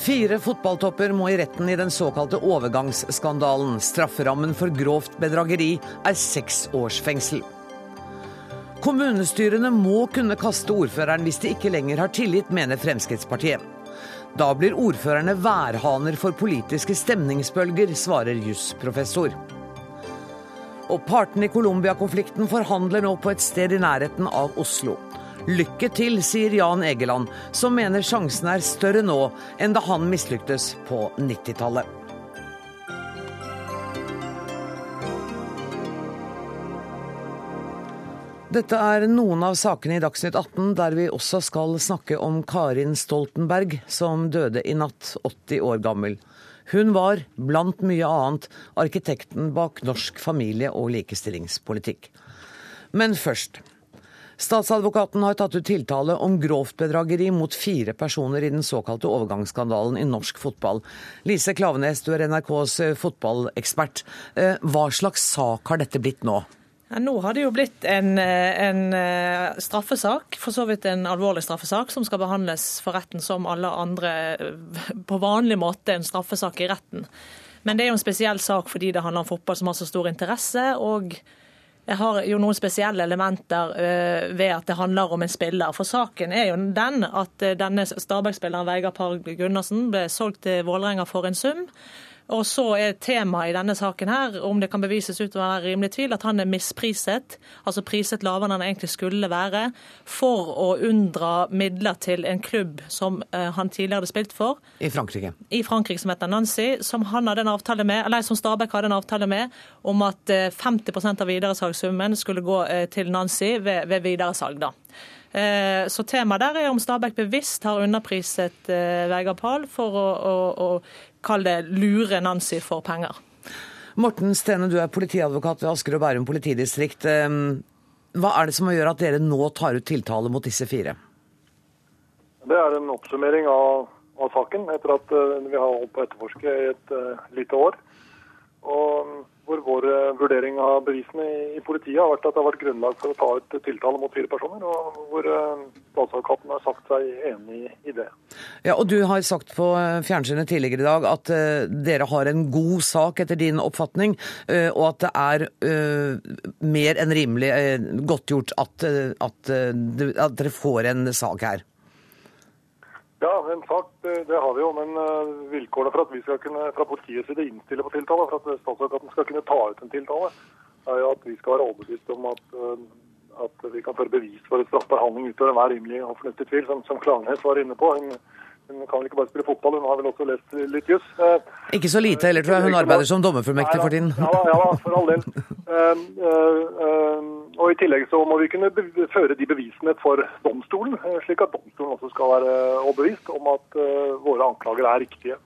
Fire fotballtopper må i retten i den såkalte overgangsskandalen. Strafferammen for grovt bedrageri er seks års fengsel. Kommunestyrene må kunne kaste ordføreren hvis de ikke lenger har tillit, mener Fremskrittspartiet. Da blir ordførerne værhaner for politiske stemningsbølger, svarer jusprofessor. Og partene i Colombia-konflikten forhandler nå på et sted i nærheten av Oslo. Lykke til, sier Jan Egeland, som mener sjansen er større nå enn da han mislyktes på 90-tallet. Dette er noen av sakene i Dagsnytt 18 der vi også skal snakke om Karin Stoltenberg, som døde i natt, 80 år gammel. Hun var, blant mye annet, arkitekten bak norsk familie- og likestillingspolitikk. Men først. Statsadvokaten har tatt ut tiltale om grovt bedrageri mot fire personer i den såkalte overgangsskandalen i norsk fotball. Lise Klavenes, du er NRKs fotballekspert. Eh, hva slags sak har dette blitt nå? Ja, nå har det jo blitt en, en, straffesak, for så vidt en alvorlig straffesak, som skal behandles for retten som alle andre på vanlig måte en straffesak i retten. Men det er jo en spesiell sak fordi det handler om fotball som har så stor interesse. og har jo noen spesielle elementer ved at det handler om en spiller. For saken er jo den at denne Stabæk-spilleren Vegard Parg Gundersen ble solgt til Vålerenga for en sum. Og så er temaet i denne saken her, om det kan bevises ut å være rimelig tvil, at han er mispriset, altså priset lavere enn han egentlig skulle være, for å unndra midler til en klubb som han tidligere hadde spilt for. I Frankrike. I Frankrike, som heter Nancy, som, han hadde en avtale med, eller som Stabæk hadde en avtale med om at 50% av videresalgssummen skulle gå til Nancy ved, ved videresalg. da. Så temaet der er om Stabæk bevisst har underpriset Vegard Pahl for å, å, å kall det lure Nancy for penger. Morten Stene, du er politiadvokat ved Asker og Bærum politidistrikt. Hva er det som gjør at dere nå tar ut tiltale mot disse fire? Det er en oppsummering av, av saken etter at vi har holdt på å etterforske i et uh, lite år. Og hvor vår vurdering av bevisene i politiet har vært at det har vært grunnlag for å ta ut tiltale mot fire personer, og hvor statsadvokaten har sagt seg enig i det. Ja, og Du har sagt på fjernsynet tidligere i dag at dere har en god sak etter din oppfatning, og at det er mer enn rimelig godtgjort at, at, at dere får en sak her. Ja, en sak det har vi jo, men vilkårene for at vi skal kunne fra politiets side innstille på tiltale, for at statsadvokaten skal kunne ta ut en tiltale, er jo at vi skal være overbevist om at, at vi kan føre bevis for et straffbar handling utover enhver rimelig og fornuftig tvil, som, som Klaveness var inne på. Hun, hun kan vel ikke bare spille fotball, hun har vel også lest litt juss. Ikke så lite heller, tror jeg. Hun arbeider som dommerfullmektig for tiden. Ja, ja, for all del. Uh, og I tillegg så må vi kunne føre de bevisene for domstolen, slik at domstolen også skal være overbevist om at våre anklager er riktige.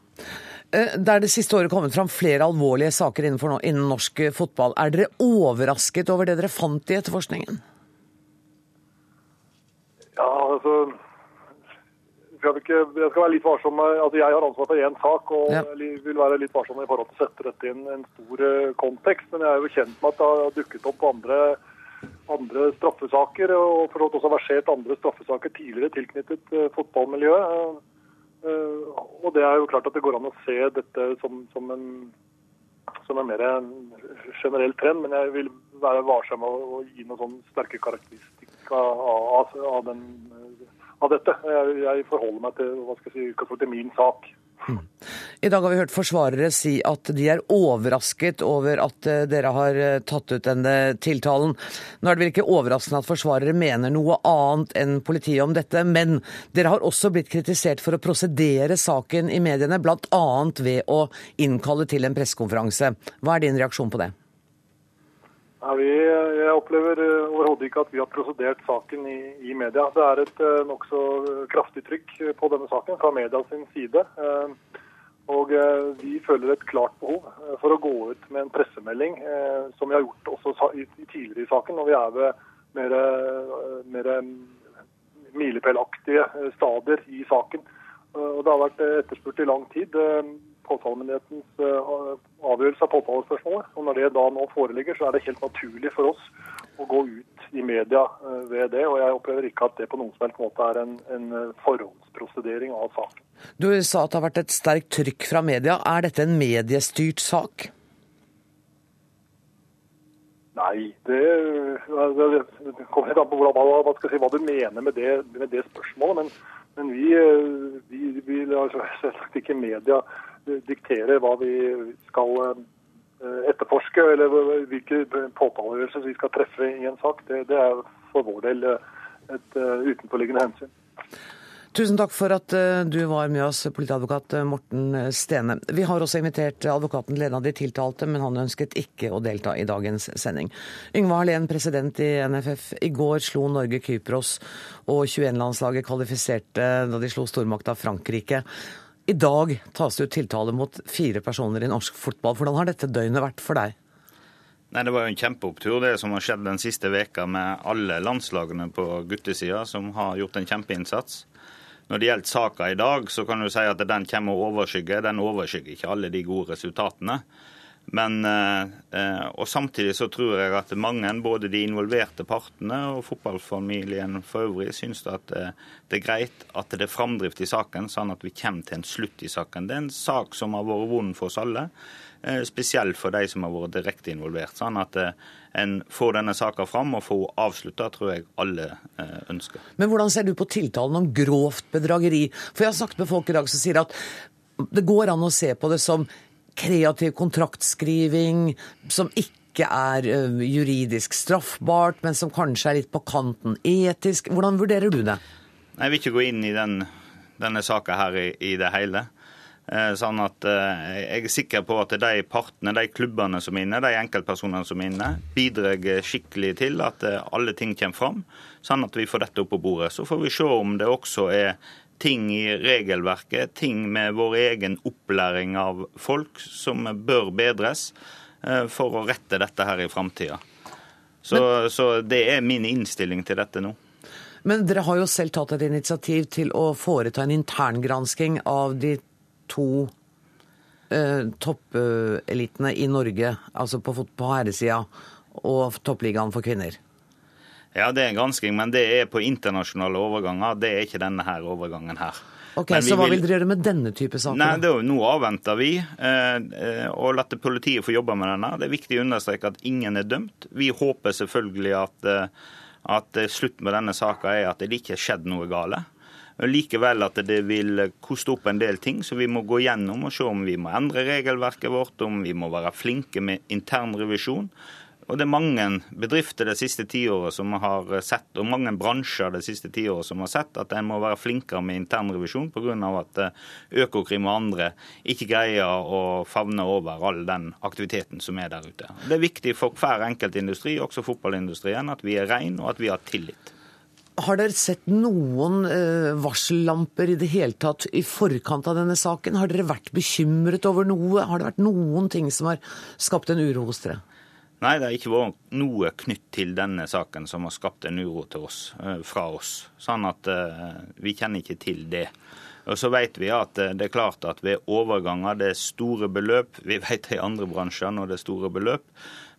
Det er det siste året kommet fram flere alvorlige saker innenfor, innen norsk fotball. Er dere overrasket over det dere fant i etterforskningen? Ja, altså skal ikke, jeg skal være litt varsom. altså Jeg har ansvar for én sak og ja. vil være litt varsom i forhold til å sette dette inn en stor kontekst. Men jeg er jo kjent med at det har dukket opp andre, andre straffesaker, og for også versert andre straffesaker tidligere tilknyttet uh, fotballmiljøet. Uh, og det er jo klart at det går an å se dette som, som, en, som er mer en generell trend, men jeg vil være varsom med å gi noen sånne sterke karakteristikker av, av, av den av dette. Jeg, jeg forholder meg til hva skal jeg si, til min sak. I dag har vi hørt forsvarere si at de er overrasket over at dere har tatt ut denne tiltalen. Nå er det vel ikke overraskende at forsvarere mener noe annet enn politiet om dette, men dere har også blitt kritisert for å prosedere saken i mediene, bl.a. ved å innkalle til en pressekonferanse. Hva er din reaksjon på det? Vi, jeg opplever overhodet ikke at vi har prosedert saken i, i media. Det er et uh, nokså kraftig trykk på denne saken fra media sin side. Og vi føler et klart behov for å gå ut med en pressemelding, som vi har gjort også tidligere i saken, når vi er ved mer, mer milepælaktige stadier i saken. Og Det har vært etterspurt i lang tid påtalemyndighetens avgjørelse av påtalespørsmålet. Og Når det da nå foreligger, så er det helt naturlig for oss å gå ut i media ved det. Og jeg opplever ikke at det på noen som helst måte er en, en forhåndsprosedering av saken. Du sa at det har vært et sterkt trykk fra media. Er dette en mediestyrt sak? Nei, det, det kommer helt an på hva, si, hva, du mener med det, med det spørsmålet. Men, men vi, vi, vi lar selvsagt ikke media diktere hva vi skal eh, etterforske, eller hvilke påtalegjørelser vi skal treffe i en sak. Det, det er for vår del et utenforliggende hensyn. Tusen takk for at eh, du var med oss, politiadvokat eh, Morten Stene. Vi har også invitert advokaten til en av de tiltalte, men han ønsket ikke å delta i dagens sending. Yngve Hallén, president i NFF. I går slo Norge Kypros, og 21-landslaget kvalifiserte da de slo stormakta Frankrike. I dag tas det ut tiltale mot fire personer i norsk fotball. Hvordan har dette døgnet vært for deg? Nei, Det var jo en kjempeopptur, det som har skjedd den siste veka med alle landslagene på guttesida, som har gjort en kjempeinnsats. Når det gjelder saka i dag, så kan du si at den kommer å overskygge. Den overskygger ikke alle de gode resultatene. Men, eh, og Samtidig så tror jeg at mange, både de involverte partene og fotballfamilien for øvrig, syns at eh, det er greit at det er framdrift i saken, sånn at vi kommer til en slutt i saken. Det er en sak som har vært vond for oss alle. Eh, spesielt for de som har vært direkte involvert. Sånn at eh, en får denne saka fram og får avslutta, tror jeg alle eh, ønsker. Men hvordan ser du på tiltalen om grovt bedrageri? For jeg har snakket med folk i dag som sier at det går an å se på det som kreativ kontraktskriving, som ikke er juridisk straffbart, men som kanskje er litt på kanten etisk. Hvordan vurderer du det? Jeg vil ikke gå inn i den, denne saka her i, i det hele. Eh, sånn at eh, Jeg er sikker på at de partene, de klubbene som er inne, de enkeltpersonene som er inne, bidrar skikkelig til at eh, alle ting kommer fram, sånn at vi får dette opp på bordet. Så får vi se om det også er ting i regelverket, ting med vår egen opplæring av folk som bør bedres for å rette dette her i framtida. Så, så det er min innstilling til dette nå. Men dere har jo selv tatt et initiativ til å foreta en interngransking av de to eh, toppelitene i Norge, altså på, på herresida, og toppligaen for kvinner? Ja, det er en gransking, men det er på internasjonale overganger. Det er ikke denne her overgangen her. Ok, Så hva vil dere gjøre med denne type saker? Nei, det er jo, Nå avventer vi eh, eh og lar politiet få jobbe med denne. Det er viktig å understreke at ingen er dømt. Vi håper selvfølgelig at, eh, at slutt med denne saka er at det ikke har skjedd noe gale. Likevel at det vil koste opp en del ting, så vi må gå gjennom og se om vi må endre regelverket vårt, om vi må være flinke med intern revisjon. Og Det er mange bedrifter det siste tiåret som har sett, og mange bransjer det siste tiåret som har sett at en må være flinkere med internrevisjon pga. at eh, Økokrim og andre ikke greier å favne over all den aktiviteten som er der ute. Det er viktig for hver enkelt industri, også fotballindustrien, at vi er rein og at vi har tillit. Har dere sett noen eh, varsellamper i det hele tatt i forkant av denne saken? Har dere vært bekymret over noe? Har det vært noen ting som har skapt en uro hos dere? Nei, det har ikke vært noe knytt til denne saken som har skapt en uro til oss, eh, fra oss. Sånn at uh, vi kjenner ikke til det. Og så vet vi at det er klart at ved overganger det er store beløp, vi vet det i andre bransjer når det er store beløp,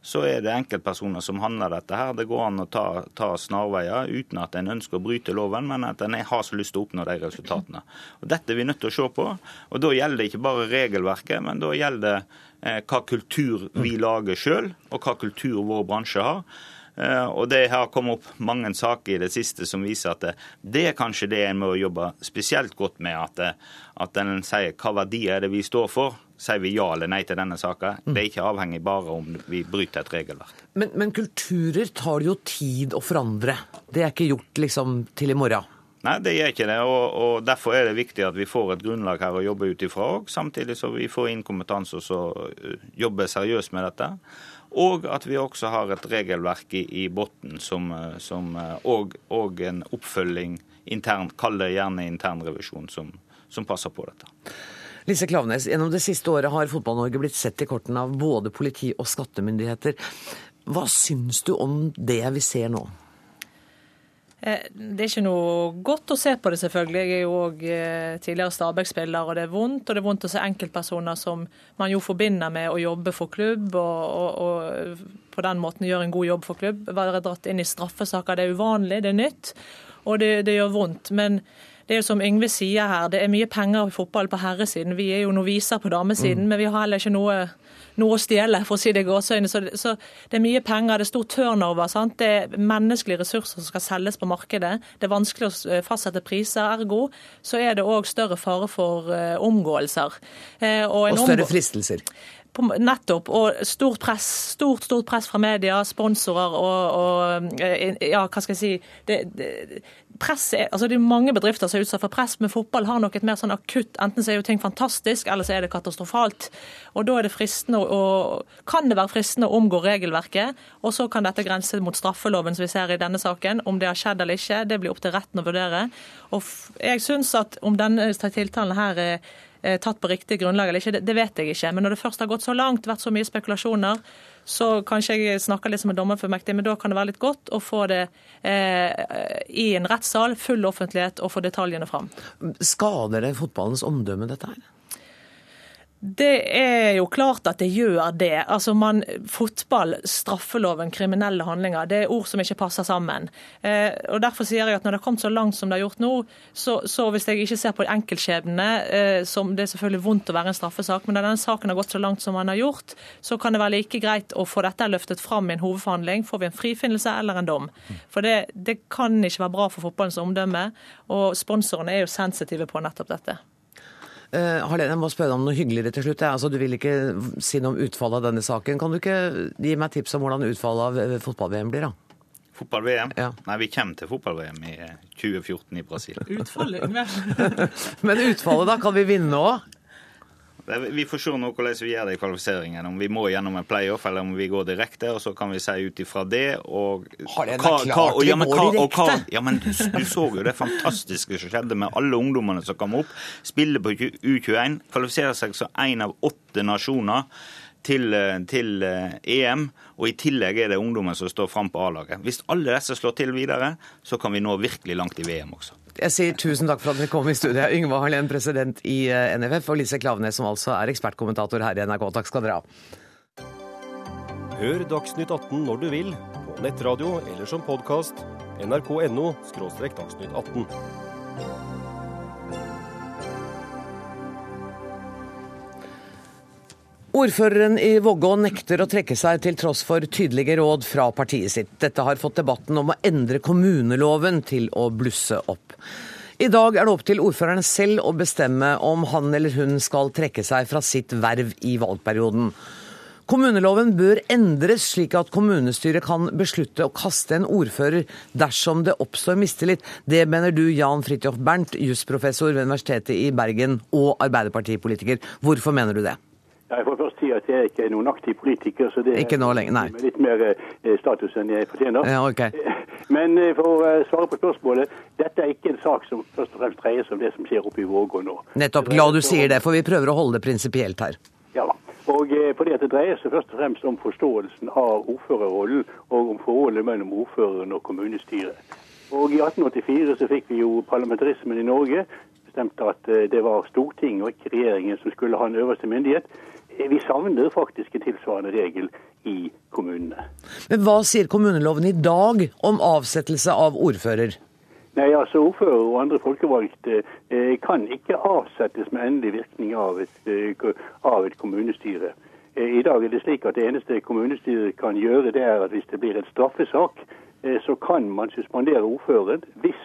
så er det enkeltpersoner som handler dette her. Det går an å ta, ta snarveier uten at en ønsker å bryte loven, men at en har så lyst til å oppnå de resultatene. Og Dette er vi nødt til å se på. og Da gjelder det ikke bare regelverket, men da gjelder det eh, hva kultur vi lager sjøl, og hva kultur vår bransje har. Eh, og Det har kommet opp mange saker i det siste som viser at det, det er kanskje det en må jobbe spesielt godt med. At, det, at en sier hva verdier er det vi står for. Sier vi ja eller nei til denne saka? Det er ikke avhengig bare om vi bryter et regelverk. Men, men kulturer tar det jo tid å forandre. Det er ikke gjort liksom til i morgen. Nei, det gjør ikke det. Og, og, Derfor er det viktig at vi får et grunnlag her å jobbe ut ifra òg. Samtidig så vi får inn kompetanse og så jobber seriøst med dette. Og at vi også har et regelverk i, i bunnen som, eh, som eh, og, og, en oppfølging intern, kall det gjerne internrevisjon, som, som passer på dette. Lise Klaveness, gjennom det siste året har Fotball-Norge blitt sett i kortene av både politi og skattemyndigheter. Hva syns du om det vi ser nå? Eh, det er ikke noe godt å se på det, selvfølgelig. Jeg er jo òg eh, tidligere Stabæk-spiller, og det er vondt. Og det er vondt å se enkeltpersoner som man jo forbinder med å jobbe for klubb, og, og, og på den måten gjøre en god jobb for klubb. Være dratt inn i straffesaker, det er uvanlig, det er nytt, og det, det gjør vondt. Men, det er jo som Yngve sier her, det er mye penger i fotball på herresiden. Vi er jo noviser på damesiden, mm. men vi har heller ikke noe, noe å stjele, for å si det i gåseøyne. Så, så, det er mye penger, det er stor turnover. Sant? Det er menneskelige ressurser som skal selges på markedet. Det er vanskelig å fastsette priser. Ergo så er det òg større fare for uh, omgåelser. Uh, og, og større fristelser nettopp. Og stort press, stort, stort press fra media, sponsorer og, og eh, ja, hva skal jeg si det, det, press altså det er mange bedrifter som er utsatt for press, men fotball har nok et mer sånn akutt Enten så er jo ting fantastisk, eller så er det katastrofalt. Og Da er det fristende å, kan det være fristende å omgå regelverket. Og så kan dette grense mot straffeloven, som vi ser i denne saken. Om det har skjedd eller ikke, det blir opp til retten å vurdere. Og jeg synes at om denne tiltalen her er tatt på riktig grunnlag eller ikke, det, det, vet jeg ikke. Men når det først har gått så langt, vært så mye spekulasjoner, så kanskje jeg snakker litt som en dommerfullmektig, men da kan det være litt godt å få det eh, i en rettssal, full offentlighet, og få detaljene fram. Skader det fotballens omdømme, dette her? Det er jo klart at det gjør det. Altså man, Fotball, straffeloven, kriminelle handlinger, det er ord som ikke passer sammen. Eh, og Derfor sier jeg at når det har kommet så langt som det har gjort nå, så, så hvis jeg ikke ser på enkeltskjebnene, eh, som det er selvfølgelig vondt å være en straffesak, men når denne saken har gått så langt som den har gjort, så kan det være like greit å få dette løftet fram i en hovedforhandling. Får vi en frifinnelse eller en dom? For det, det kan ikke være bra for fotballens omdømme, og sponsorene er jo sensitive på nettopp dette. Uh, Harlene, jeg må spørre deg om noe hyggeligere til slutt. Altså, du vil ikke si noe om utfallet av denne saken. Kan du ikke gi meg tips om hvordan utfallet av eh, fotball-VM blir? da? Fotball-VM? Ja. Nei, vi kommer til fotball-VM i 2014 eh, i Brasil. Utfallet? Men utfallet, da? Kan vi vinne òg? Vi får se nå hvordan vi gjør det i kvalifiseringen. Om vi må gjennom en playoff eller om vi går direkte. og Så kan vi si ut ifra det og Har det hva, klart vi ja, og, direkte? ja, men du så jo det fantastiske som skjedde med alle ungdommene som kom opp. Spiller på U21, kvalifiserer seg som én av åtte nasjoner til, eh, til, eh, EM, og i tillegg er det ungdommen som står fram på A-laget. Hvis alle disse slår til videre, så kan vi nå virkelig langt i VM også. Jeg sier tusen takk for at dere kom i studio. Yngve Harlén, president i eh, NFF, og Lise Klaveness, som altså er ekspertkommentator her i NRK. Takk skal dere ha. Hør Dagsnytt 18 når du vil, på nettradio eller som podkast. nrk.no – dagsnytt 18. Ordføreren i Vågå nekter å trekke seg til tross for tydelige råd fra partiet sitt. Dette har fått debatten om å endre kommuneloven til å blusse opp. I dag er det opp til ordføreren selv å bestemme om han eller hun skal trekke seg fra sitt verv i valgperioden. Kommuneloven bør endres slik at kommunestyret kan beslutte å kaste en ordfører dersom det oppstår mistillit. Det mener du, Jan Fridtjof Bernt, jusprofessor ved Universitetet i Bergen og arbeiderpartipolitiker. Hvorfor mener du det? Jeg får først si at jeg ikke er noen aktiv politiker, så det ikke nå lenger, nei. med litt mer eh, status enn jeg fortjener. Ja, okay. Men eh, for å eh, svare på spørsmålet, dette er ikke en sak som først og fremst dreier seg om det som skjer oppe i Vågå nå. Nettopp. Glad du sier det, for vi prøver å holde det prinsipielt her. Ja, og fordi at Det dreier seg først og fremst om forståelsen av ordførerrollen og om forholdet mellom ordføreren og kommunestyret. Og I 1884 så fikk vi jo parlamentarismen i Norge. Bestemte at det var Stortinget og ikke regjeringen som skulle ha en øverste myndighet. Vi savner faktisk en tilsvarende regel i kommunene. Men Hva sier kommuneloven i dag om avsettelse av ordfører? Nei, altså Ordfører og andre folkevalgte eh, kan ikke avsettes med endelig virkning av et, eh, av et kommunestyre. Eh, I dag er det slik at det eneste kommunestyret kan gjøre, det er at hvis det blir en straffesak, eh, så kan man suspendere ordføreren hvis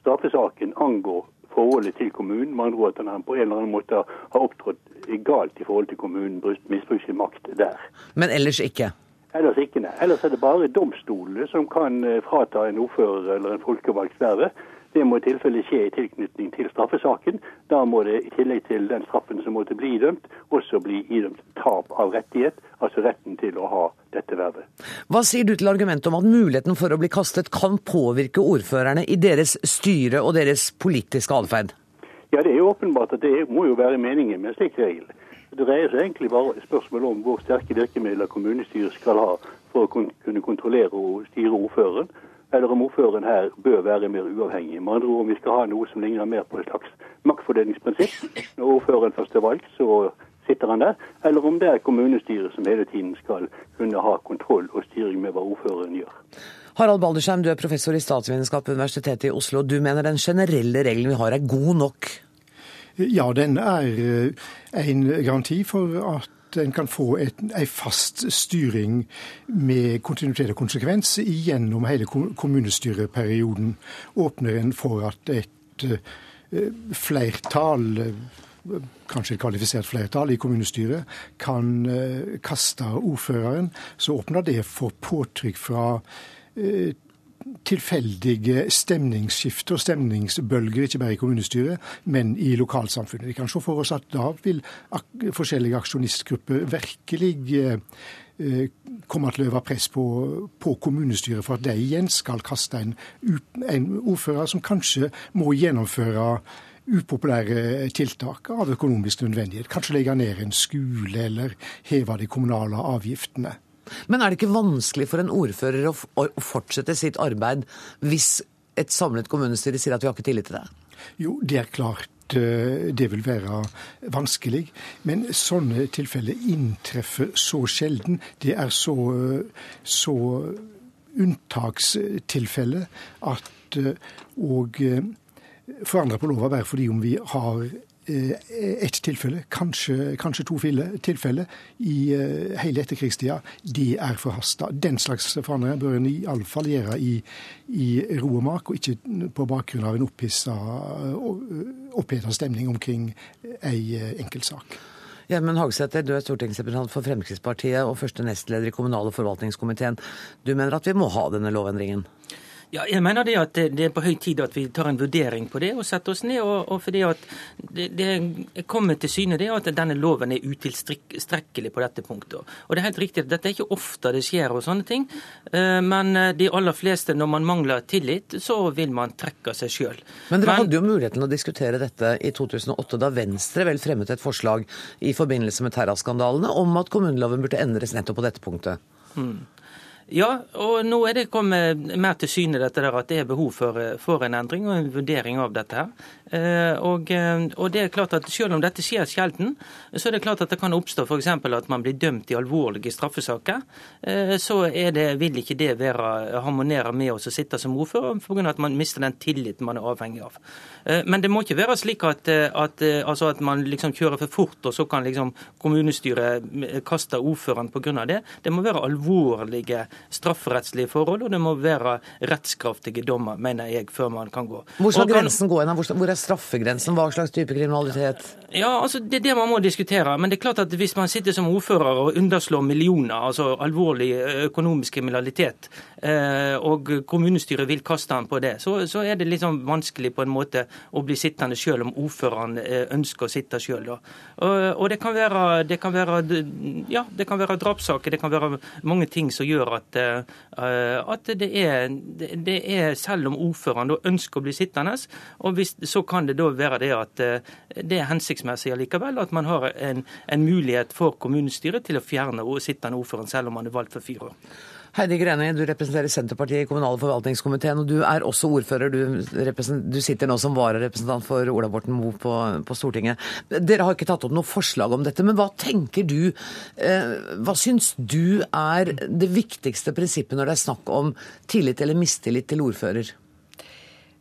straffesaken angår forholdet til kommunen. Med andre at han på en eller annen måte har opptrådt galt i forhold til kommunen, Misbruk sin makt der. Men ellers ikke? Ellers ikke, nei. Ellers er det bare domstolene som kan eh, frata en ordfører eller en folkevalgt vervet. Det må i tilfelle skje i tilknytning til straffesaken. Da må det i tillegg til den straffen som måtte bli idømt, også bli idømt tap av rettighet, altså retten til å ha dette vervet. Hva sier du til argumentet om at muligheten for å bli kastet kan påvirke ordførerne i deres styre og deres politiske atferd? Ja, Det er jo åpenbart at det må jo være meningen med en slik regel. Det dreier seg egentlig bare spørsmålet om hvor sterke virkemidler kommunestyret skal ha for å kunne kontrollere og styre ordføreren eller om ordføreren her bør være mer uavhengig. Med andre ord om vi skal ha noe som ligner mer på et slags maktfordelingsprinsipp. Når ordføreren først er valgt, så sitter han der. Eller om det er kommunestyret som hele tiden skal kunne ha kontroll og styring med hva ordføreren gjør. Harald Baldersheim, du er professor i statsvitenskap ved Universitetet i Oslo. Du mener den generelle regelen vi har er god nok? Ja, den er eh, en garanti for at en kan få en fast styring med kontinuitet og konsekvens gjennom hele kommunestyreperioden. Åpner en for at et eh, flertall kanskje et kvalifisert flertall i kommunestyret kan kaste ordføreren, så åpner det for påtrykk fra Eh, tilfeldige stemningsskifter og stemningsbølger, ikke bare i kommunestyret, men i lokalsamfunnet. Vi kan se for oss at da vil ak forskjellige aksjonistgrupper virkelig eh, komme til å øve press på, på, kommunestyret for at de igjen skal kaste en, en ordfører som kanskje må gjennomføre upopulære tiltak av økonomisk nødvendighet. Kanskje legge ned en skole eller heve de kommunale avgiftene. Men er det ikke vanskelig for en ordfører å, fortsette sitt arbeid hvis et samlet kommunestyre sier at vi har ikke tillit til det? Jo, det er klart eh, det vil være vanskelig. Men sånne tilfeller inntreffer så sjelden. Det er så, så unntakstilfelle at eh, og eh, forandre på lova bare fordi om vi har Eh, ett tilfelle, kanskje, kanskje to tilfeller i eh, hele etterkrigstida, det er forhasta. Den slags forandringer bør en iallfall gjøre i, i ro og mak, og ikke på bakgrunn av en opphissa, oppheta stemning omkring ei enkeltsak. Gjermund Hagesæter, du er stortingsrepresentant for Fremskrittspartiet og første nestleder i kommunal- og forvaltningskomiteen. Du mener at vi må ha denne lovendringen? Ja, jeg mener det at det er på høy tid at vi tar en vurdering på det og setter oss ned. og, og fordi at det, det kommer til syne det at denne loven er utilstrekkelig på dette punktet. Og det er helt riktig at Dette er ikke ofte det skjer, og sånne ting, eh, men de aller fleste, når man mangler tillit, så vil man trekke seg sjøl. Men dere men, hadde jo muligheten å diskutere dette i 2008, da Venstre vel fremmet et forslag i forbindelse med terraskandalene om at kommuneloven burde endres nettopp på dette punktet. Hmm. Ja, og nå er det kommet mer til syne dette der at det er behov for, for en endring og en vurdering av dette. her. Eh, og, eh, og, det er klart at Selv om dette skjer sjelden, så er det klart at det kan oppstå f.eks. at man blir dømt i alvorlige straffesaker. Eh, så det, vil ikke det være harmonere med oss å sitte som ordfører, pga. at man mister den tilliten man er avhengig av. Men det må ikke være slik at, at, altså at man liksom kjører for fort, og så kan liksom kommunestyret kaste ordføreren pga. det. Det må være alvorlige strafferettslige forhold, og det må være rettskraftige dommer, mener jeg, før man kan gå. Hvor skal grensen gå? Hvor er straffegrensen? Hva slags type kriminalitet? Ja, altså Det er det man må diskutere. Men det er klart at hvis man sitter som ordfører og underslår millioner, altså alvorlig økonomisk kriminalitet, og kommunestyret vil kaste han på det, så, så er det sånn vanskelig på en måte å bli sittende sjøl om ordføreren ønsker å sitte sjøl. Og, og det, kan være, det kan være ja, det kan være drapssaker, det kan være mange ting som gjør at, eh, at det, er, det er Selv om ordføreren da ønsker å bli sittende, og hvis så kan det da være det at eh, det er hensiktsmessig allikevel at man har en, en mulighet for kommunestyret til å fjerne sittende ordføreren, selv om man er valgt for fire år. Heidi Greni, du representerer Senterpartiet i kommunal- og forvaltningskomiteen, og du er også ordfører. Du, du sitter nå som vararepresentant for Ola Borten Moe på, på, Stortinget. Dere har ikke tatt opp noe forslag om dette, men hva tenker du eh, Hva syns du er det viktigste prinsippet når det er snakk om tillit eller mistillit til ordfører?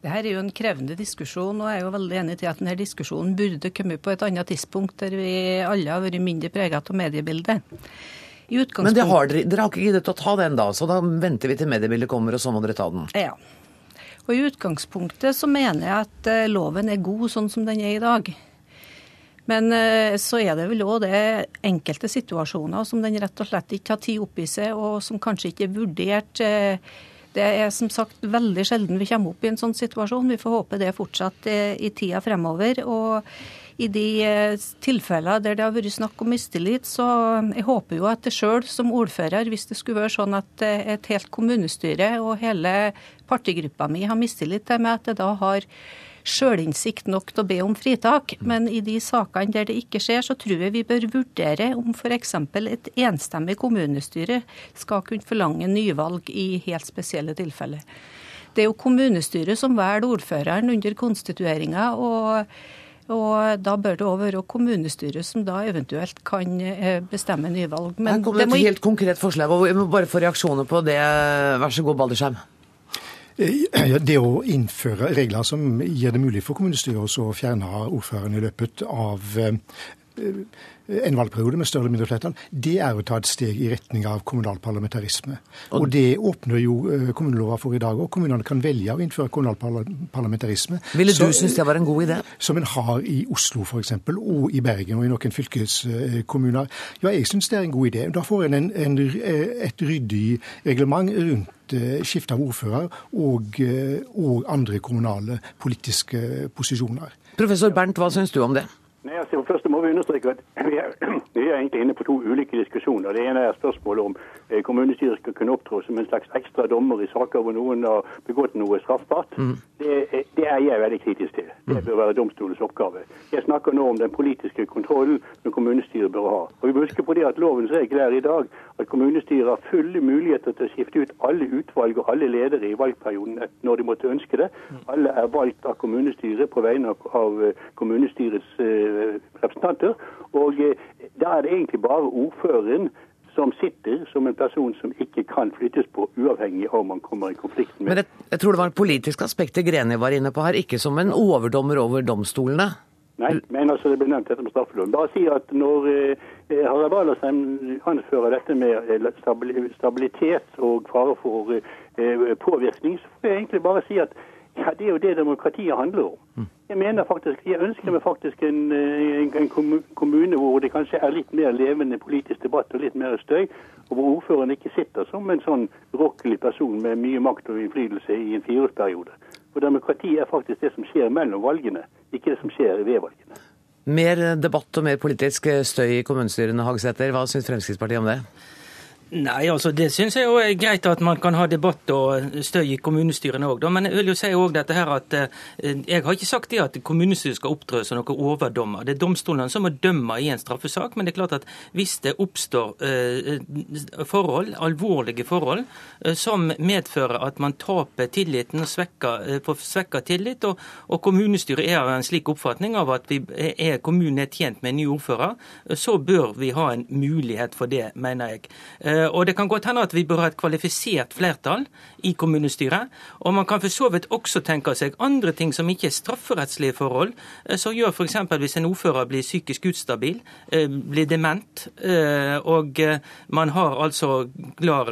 Det her er jo en krevende diskusjon, og jeg er jo veldig enig til at denne diskusjonen burde kommet på et annet tidspunkt, der vi alle har vært mindre preget av mediebildet. Men har dere, dere har ikke giddet å ta den da, så da venter vi til mediebildet kommer, og så må dere ta den? Ja. Og I utgangspunktet så mener jeg at eh, loven er god sånn som den er i dag. Men eh, så er det vel òg det enkelte situasjoner som den rett og slett ikke har tid opp i seg, og som kanskje ikke er vurdert eh, det er som sagt veldig sjelden vi kommer opp i en sånn situasjon. Vi får håpe det fortsatt i tida fremover. Og i de eh, tilfeller der det har vært snakk om mistillit, så jeg håper jo at det sjøl som ordfører, hvis det skulle være sånn at eh, et helt kommunestyre og hele partigruppa mi har mistillit til meg, at det da har sjølinnsikt nok til å be om fritak. Men i de sakene der det ikke skjer, så tror jeg vi bør vurdere om f.eks. et enstemmig kommunestyre skal kunne forlange nyvalg i helt spesielle tilfeller. Det er jo kommunestyret som velger ordføreren under konstitueringa. og Og da bør det òg være kommunestyret som da eventuelt kan eh, bestemme nyvalg. Men Her kommer det et helt konkret forslag, og vi må bare få reaksjoner på det. Vær så god, Baldersheim. Eh, det å innføre regler som gir det mulig for kommunestyret å fjerne ordføreren i løpet av en valgperiode med større eller mindre flertall, det er å ta et steg i retning av kommunal parlamentarisme. Og det åpner jo eh, kommunelova for i dag òg. Kommunene kan velge å innføre kommunal parlamentarisme. Ville du synes det var en god idé? Som en har i Oslo f.eks., og i Bergen og i noen fylkeskommuner. Ja, jeg synes det er en god idé. Da får en, en, en et ryddig reglement rundt eh, skifte av ordfører og, eh, og andre kommunale politiske posisjoner. Professor Bernt, hva syns du om det? Nei, altså, først vi understreke at vi er, vi er, egentlig inne på to ulike diskusjoner. Det ene er spørsmålet om kommunestyret skal kunne opptrå som en slags ekstra dommer i saker hvor noen har begått noe straffbart. Mm. Det, det, er jeg veldig kritisk til. Det mm. bør være domstolens oppgave. Jeg snakker nå om den politiske kontrollen som kommunestyret bør ha. Og Vi må huske på det at lovens regel er i dag at kommunestyret har fulle muligheter til å skifte ut alle utvalg og alle ledere i valgperioden når de måtte ønske det. Alle er valgt av kommunestyret på vegne av eh, kommunestyrets eh, representanter. Og eh, da er det egentlig bare ordføreren som sitter som en person som ikke kan flyttes på, uavhengig av om man kommer i konflikt med Men jeg, jeg tror det var et politisk aspekt det Greni var inne på her, ikke som en overdommer over domstolene? Nei, men altså det ble nevnt dette med straffeloven. Bare si at når eh, Harald Ballersheim anfører dette med eh, stabilitet og fare for eh, påvirkning, så får jeg egentlig bare si at ja, Det er jo det demokratiet handler om. Mm. Jeg mener faktisk, jeg ønsker meg faktisk en, eh, en, kommune hvor det kanskje er litt mer levende politisk debatt og litt mer støy, og hvor ordføreren ikke sitter som en sånn rokkelig person med mye makt og innflytelse i en fireårsperiode. For demokrati er faktisk det som skjer mellom valgene, ikke det som skjer ved valgene. Mer debatt og mer politisk støy i kommunestyrene, Hagsæter. Hva syns Fremskrittspartiet om det? Nei, altså det syns jeg jo er greit at man kan ha debatt og støy i kommunestyrene òg, men jeg vil jo si også dette her at eh, jeg har ikke sagt det at kommunestyret skal opptre som noen overdommer. Det er domstolene som må dømme i en straffesak, men det er klart at hvis det oppstår eh, forhold, alvorlige forhold, eh, som medfører at man taper tilliten og svekker, får svekka tillit, og, og kommunestyret er av en slik oppfatning av at er kommunen er tjent med en ny ordfører, så bør vi ha en mulighet for det, mener jeg. Eh, og det kan godt hende at vi bør ha et kvalifisert flertall i kommunestyret. Og man kan for så vidt også tenke seg andre ting som ikke er strafferettslige forhold, eh, som gjør f.eks. hvis en ordfører blir psykisk ustabil, eh, blir dement, og man har altså klar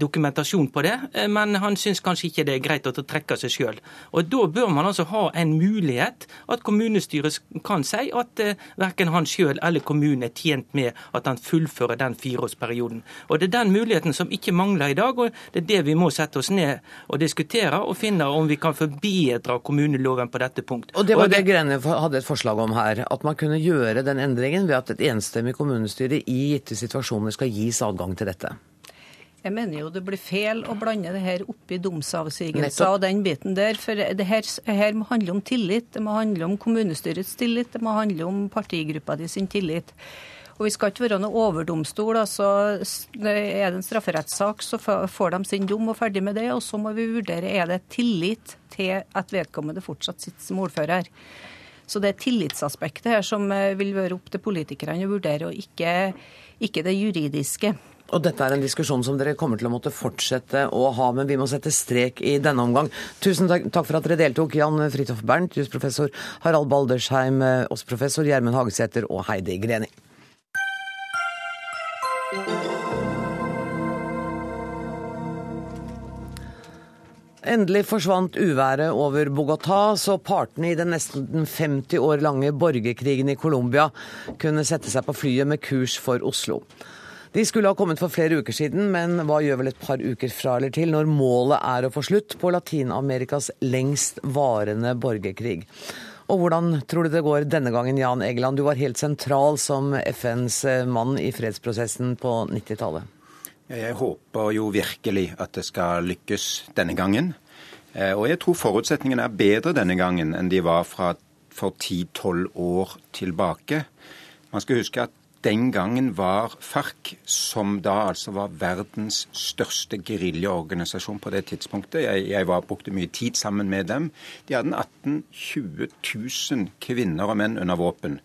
dokumentasjon på det, men han syns kanskje ikke det er greit å trekke seg sjøl. Og da bør man altså ha en mulighet at kommunestyret kan si at verken han sjøl eller kommunen er tjent med at han fullfører den fireårsperioden. Og Det er den muligheten som ikke mangler i dag, og det er det vi må sette oss ned og diskutere og finne om vi kan forbedre kommuneloven på dette punkt. Og Det var og det, det Grene hadde et forslag om her, at man kunne gjøre den endringen ved at et enstemmig kommunestyre i gitte situasjoner skal gis adgang til dette. Jeg mener jo det blir feil å blande det her oppi domsavsigelser og den biten der. For det her, her, må handle om tillit. Det må handle om kommunestyrets tillit. Det må handle om partigruppa di sin tillit. Og vi skal ikke være noe overdomstol. altså Er det en strafferettssak, så får de sin dom og ferdig med det. Og så må vi vurdere er det tillit til at vedkommende fortsatt sitter som ordfører. Så det er tillitsaspektet her som eh, vil være opp til politikerne å vurdere, og ikke, ikke det juridiske. Og dette er en diskusjon som dere kommer til å måtte fortsette å ha, men vi må sette strek i denne omgang. Tusen takk, for at dere deltok, Jan Fridtjof Bernt, jusprofessor Harald Baldersheim, eh, også professor Gjermund Hagesæter og Heidi Greni. Endelig forsvant uværet over Bogotá, så partene i den nesten 50 år lange borgerkrigen i Colombia kunne sette seg på flyet med kurs for Oslo. De skulle ha kommet for flere uker siden, men hva gjør vel et par uker fra eller til når målet er å få slutt på Latin-Amerikas lengst varende borgerkrig? Og hvordan tror du det går denne gangen, Jan Egeland? Du var helt sentral som FNs mann i fredsprosessen på 90-tallet. Jeg håper jo virkelig at det skal lykkes denne gangen. Eh, og jeg tror forutsetningene er bedre denne gangen enn de var fra, for 10-12 år tilbake. Man skal huske at den gangen var FARC, som da altså var verdens største geriljaorganisasjon på det tidspunktet Jeg, jeg var, brukte mye tid sammen med dem. De hadde 18 000-20 000 kvinner og menn under våpen.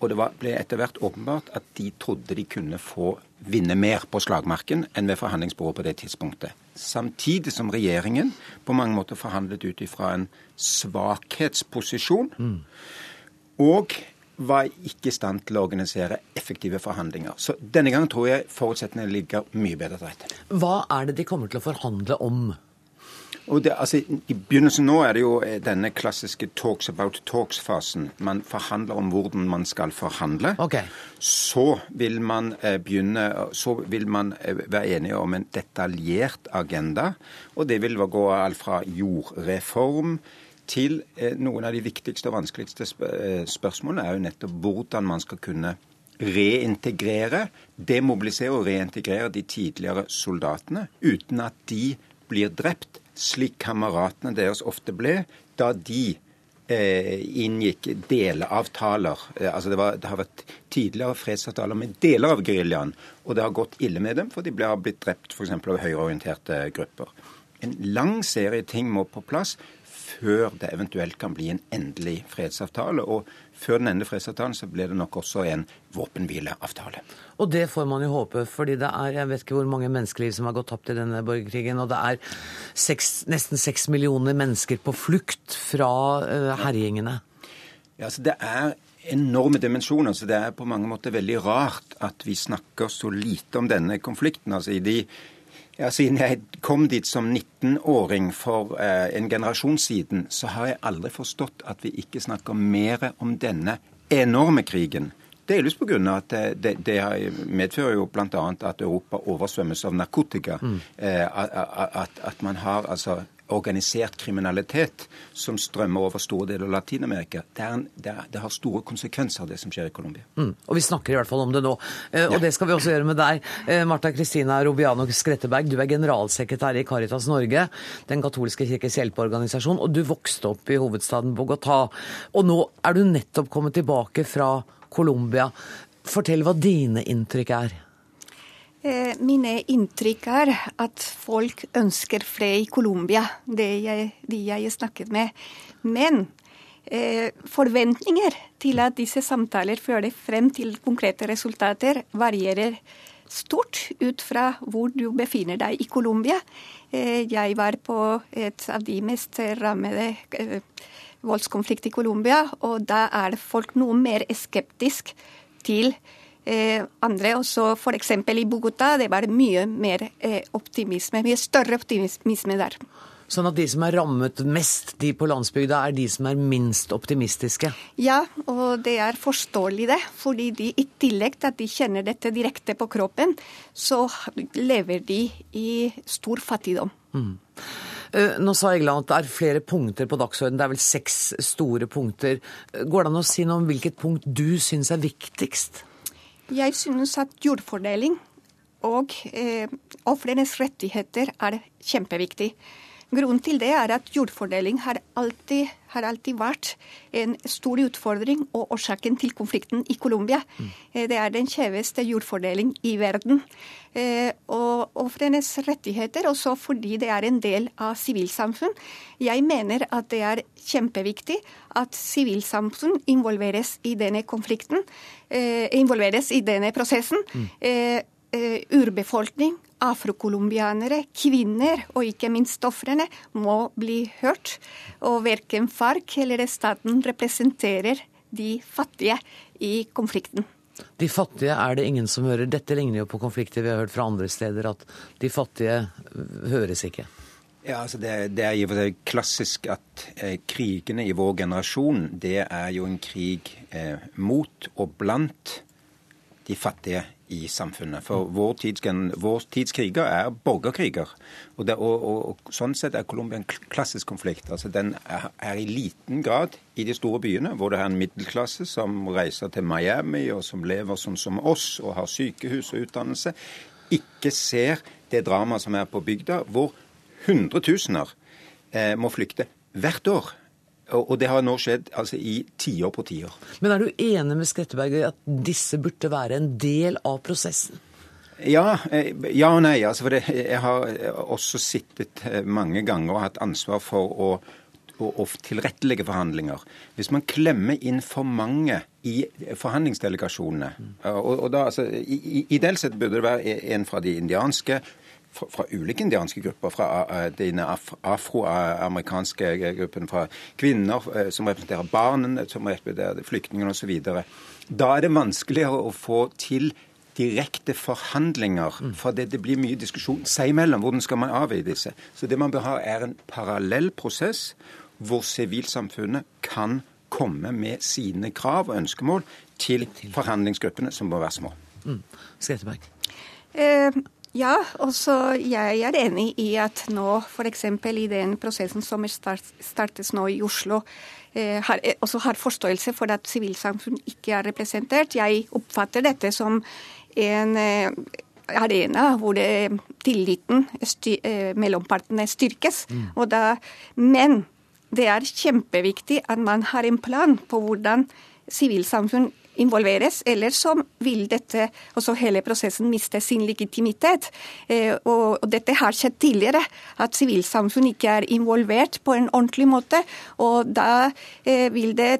Og det var, ble etter hvert åpenbart at de trodde de kunne få vinne mer på slagmarken enn ved forhandlingsbordet på det tidspunktet. Samtidig som regjeringen på mange måter forhandlet ut ifra en svakhetsposisjon. Mm. Og var ikke i stand til å organisere effektive forhandlinger. Så denne gangen tror jeg forutsetningene ligger mye bedre til rette. Hva er det de kommer til å forhandle om? Det, altså, I begynnelsen nå er det jo eh, denne klassiske talks about talks-fasen. Man forhandler om hvordan man skal forhandle. Okay. Så vil man eh, begynne, så vil man eh, være enige om en detaljert agenda. Og det vil gå alt fra jordreform til eh, noen av de viktigste og vanskeligste eh, spørsmålene er jo nettopp hvordan man skal kunne reintegrere, demobilisere og reintegrere de tidligere soldatene uten at de blir drept, slik kameratene deres ofte ble da de eh, inngikk deleavtaler. Eh, altså det, var, det, har vært tidligere fredsavtaler med deler av geriljaen, og det har gått ille med dem, for de har blitt drept f.eks. av høyreorienterte grupper. En lang serie ting må på plass før det eventuelt kan bli en endelig fredsavtale. Og før den endelige fredsavtalen så blir det nok også en våpenhvileavtale. Og det får man jo håpe, fordi det er jeg vet ikke hvor mange menneskeliv som har gått tapt i denne borgerkrigen. Og det er seks, nesten seks millioner mennesker på flukt fra uh, herjingene. Ja, altså det er enorme dimensjoner. så Det er på mange måter veldig rart at vi snakker så lite om denne konflikten. altså i de ja, Siden jeg kom dit som 19-åring for eh, en generasjon siden, så har jeg aldri forstått at vi ikke snakker mer om denne enorme krigen. Delvis pga. at det, det, det medfører jo bl.a. at Europa oversvømmes av narkotika. Mm. Eh, at, at, man har altså organisert kriminalitet som strømmer over store deler av Latin-Amerika. Det, det, det, har store konsekvenser, det som skjer i Colombia. Mm. Og vi snakker i hvert fall om det nå. Eh, og ja. det skal vi også gjøre med deg. Eh, Marta Kristina Robiano Skretteberg, du er generalsekretær i Caritas Norge, den katolske kirkes hjelpeorganisasjon, og du vokste opp i hovedstaden Bogotá. Og nå er du nettopp kommet tilbake fra Colombia. Fortell hva dine inntrykk er. Eh, mine inntrykk er at folk ønsker fred i Colombia, de jeg snakket med. Men eh, forventninger til at disse samtaler fører frem til konkrete resultater, varierer stort ut fra hvor du befinner deg i Colombia. Eh, jeg var på et av de mest rammede eh, voldskonflikt i Colombia, og da er folk noe mer skeptisk til eh, andre. Også f.eks. i Bogotá, det var mye mer eh, optimisme, mye større optimisme der. Sånn at de som er rammet mest, de på landsbygda, er de som er minst optimistiske? Ja, og det er forståelig det. Fordi de i tillegg til at de kjenner dette direkte på kroppen, så lever de i stor fattigdom. Mm. Eh, nå sa Egeland at det er flere punkter på dagsordenen. Det er vel seks store punkter. Går det an å si noe om hvilket punkt du syns er viktigst? Jeg synes at jordfordeling og eh, ofrenes rettigheter er kjempeviktig. Grunnen til det er at jordfordeling har alltid, har alltid, vært en stor utfordring og årsaken til konflikten i Colombia. Mm. Det er den kjeveste jordfordeling i verden. Eh, og ofrenes rettigheter, også fordi det er en del av sivilsamfunn. Jeg mener at det er kjempeviktig at sivilsamfunn involveres i denne konflikten, eh, involveres i denne prosessen. Mm. urbefolkning, afrocolombianere, kvinner og ikke minst ofrene må bli hørt. Og verken FARC eller staten representerer de fattige i konflikten. De fattige er det ingen som hører. Dette ligner jo på konflikter vi har hørt fra andre steder, at de fattige høres ikke. Ja, altså det, det er jo klassisk at eh, krigene i vår generasjon, det er jo en krig eh, mot og blant de fattige i samfunnet. For vår tids, vår tids kriger er borgerkriger. Og, det, og, og, og, Sånn sett er Colombia en klassisk konflikt. Altså Den er, er, i liten grad i de store byene, hvor det er en middelklasse som reiser til Miami, og som lever sånn som oss, og har sykehus og utdannelse, ikke ser det dramaet som er på bygda, hvor hundretusener eh, må flykte hvert år. Og det har nå skjedd altså, i tiår på tiår. Men er du enig med Skretteberg i at disse burde være en del av prosessen? Ja, eh, ja og nei. Altså, for det, jeg har også sittet eh, mange ganger og hatt ansvar for å, å, tilrettelegge forhandlinger. Hvis man klemmer inn for mange i forhandlingsdelegasjonene og, og da, altså, Ideelt sett burde det være en fra de indianske, fra, fra ulike indianske grupper, fra den dine af, afroamerikanske gruppen, fra kvinner som representerer barna, som representerer flyktningene osv. Da er det vanskeligere å få til direkte forhandlinger. For det, det, blir mye diskusjon seg imellom. Hvordan skal man avveie disse? Så det man bør ha, er en parallell prosess hvor sivilsamfunnet kan komme med sine krav og ønskemål til forhandlingsgruppene, som må være små. Mm. Skretteberg. Eh, ja, også jeg er enig i at nå f.eks. i den prosessen som start, startes nå i Oslo, eh, har, eh, også har forståelse for at sivilsamfunn ikke er representert. Jeg oppfatter dette som en eh, arena hvor det, tilliten styr, mellom partene styrkes. Mm. Da, men det er kjempeviktig at man har en plan på hvordan sivilsamfunn involveres, eller som vil dette, også hele prosessen miste sin legitimitet. Eh, og, og, dette har skjedd tidligere, at sivilsamfunn ikke er involvert på en ordentlig måte. Og da eh, vil det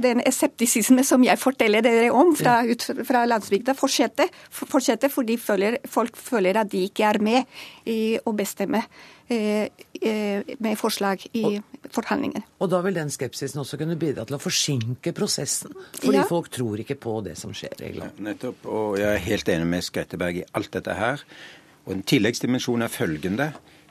den eseptisisme som jeg forteller dere om fra, ut, fra landsbygda, fortsette, fortsette fordi føler, folk føler at de ikke er med i å bestemme. Eh, eh, med forslag i forhandlingene. Og da vil den skepsisen også kunne bidra til å forsinke prosessen? Fordi ja. folk tror ikke på det som skjer, egentlig. Ja, nettopp. Og jeg er helt enig med Skretteberg i alt dette her. Og en tilleggsdimensjon er følgende.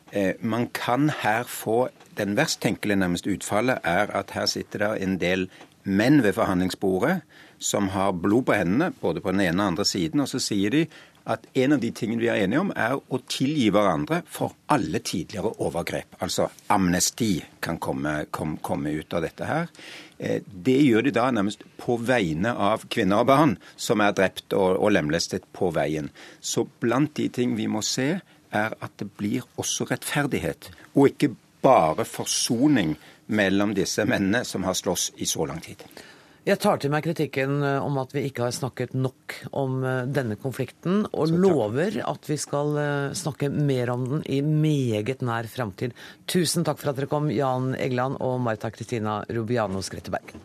Eh, man kan her få Den verst tenkelige nærmest utfallet er at her sitter det en del menn ved forhandlingsbordet som har blod på hendene, både på den ene og andre siden, og så sier de at en av de tingene vi er enige om, er å tilgi hverandre for alle tidligere overgrep. Altså amnesti kan komme, kom, komme ut av dette her. Eh, det gjør de da nærmest på vegne av kvinner og barn som er drept og, og lemlestet på veien. Så blant de ting vi må se, er at det blir også rettferdighet, og ikke bare forsoning mellom disse mennene som har slåss i så lang tid. Jeg tar til meg kritikken eh, om at vi ikke har snakket nok om eh, denne konflikten, og lover at vi skal eh, snakke mer om den i meget nær framtid. Tusen takk for at dere kom, Jan Egeland og Marta Kristina Rubiano Skretteberg.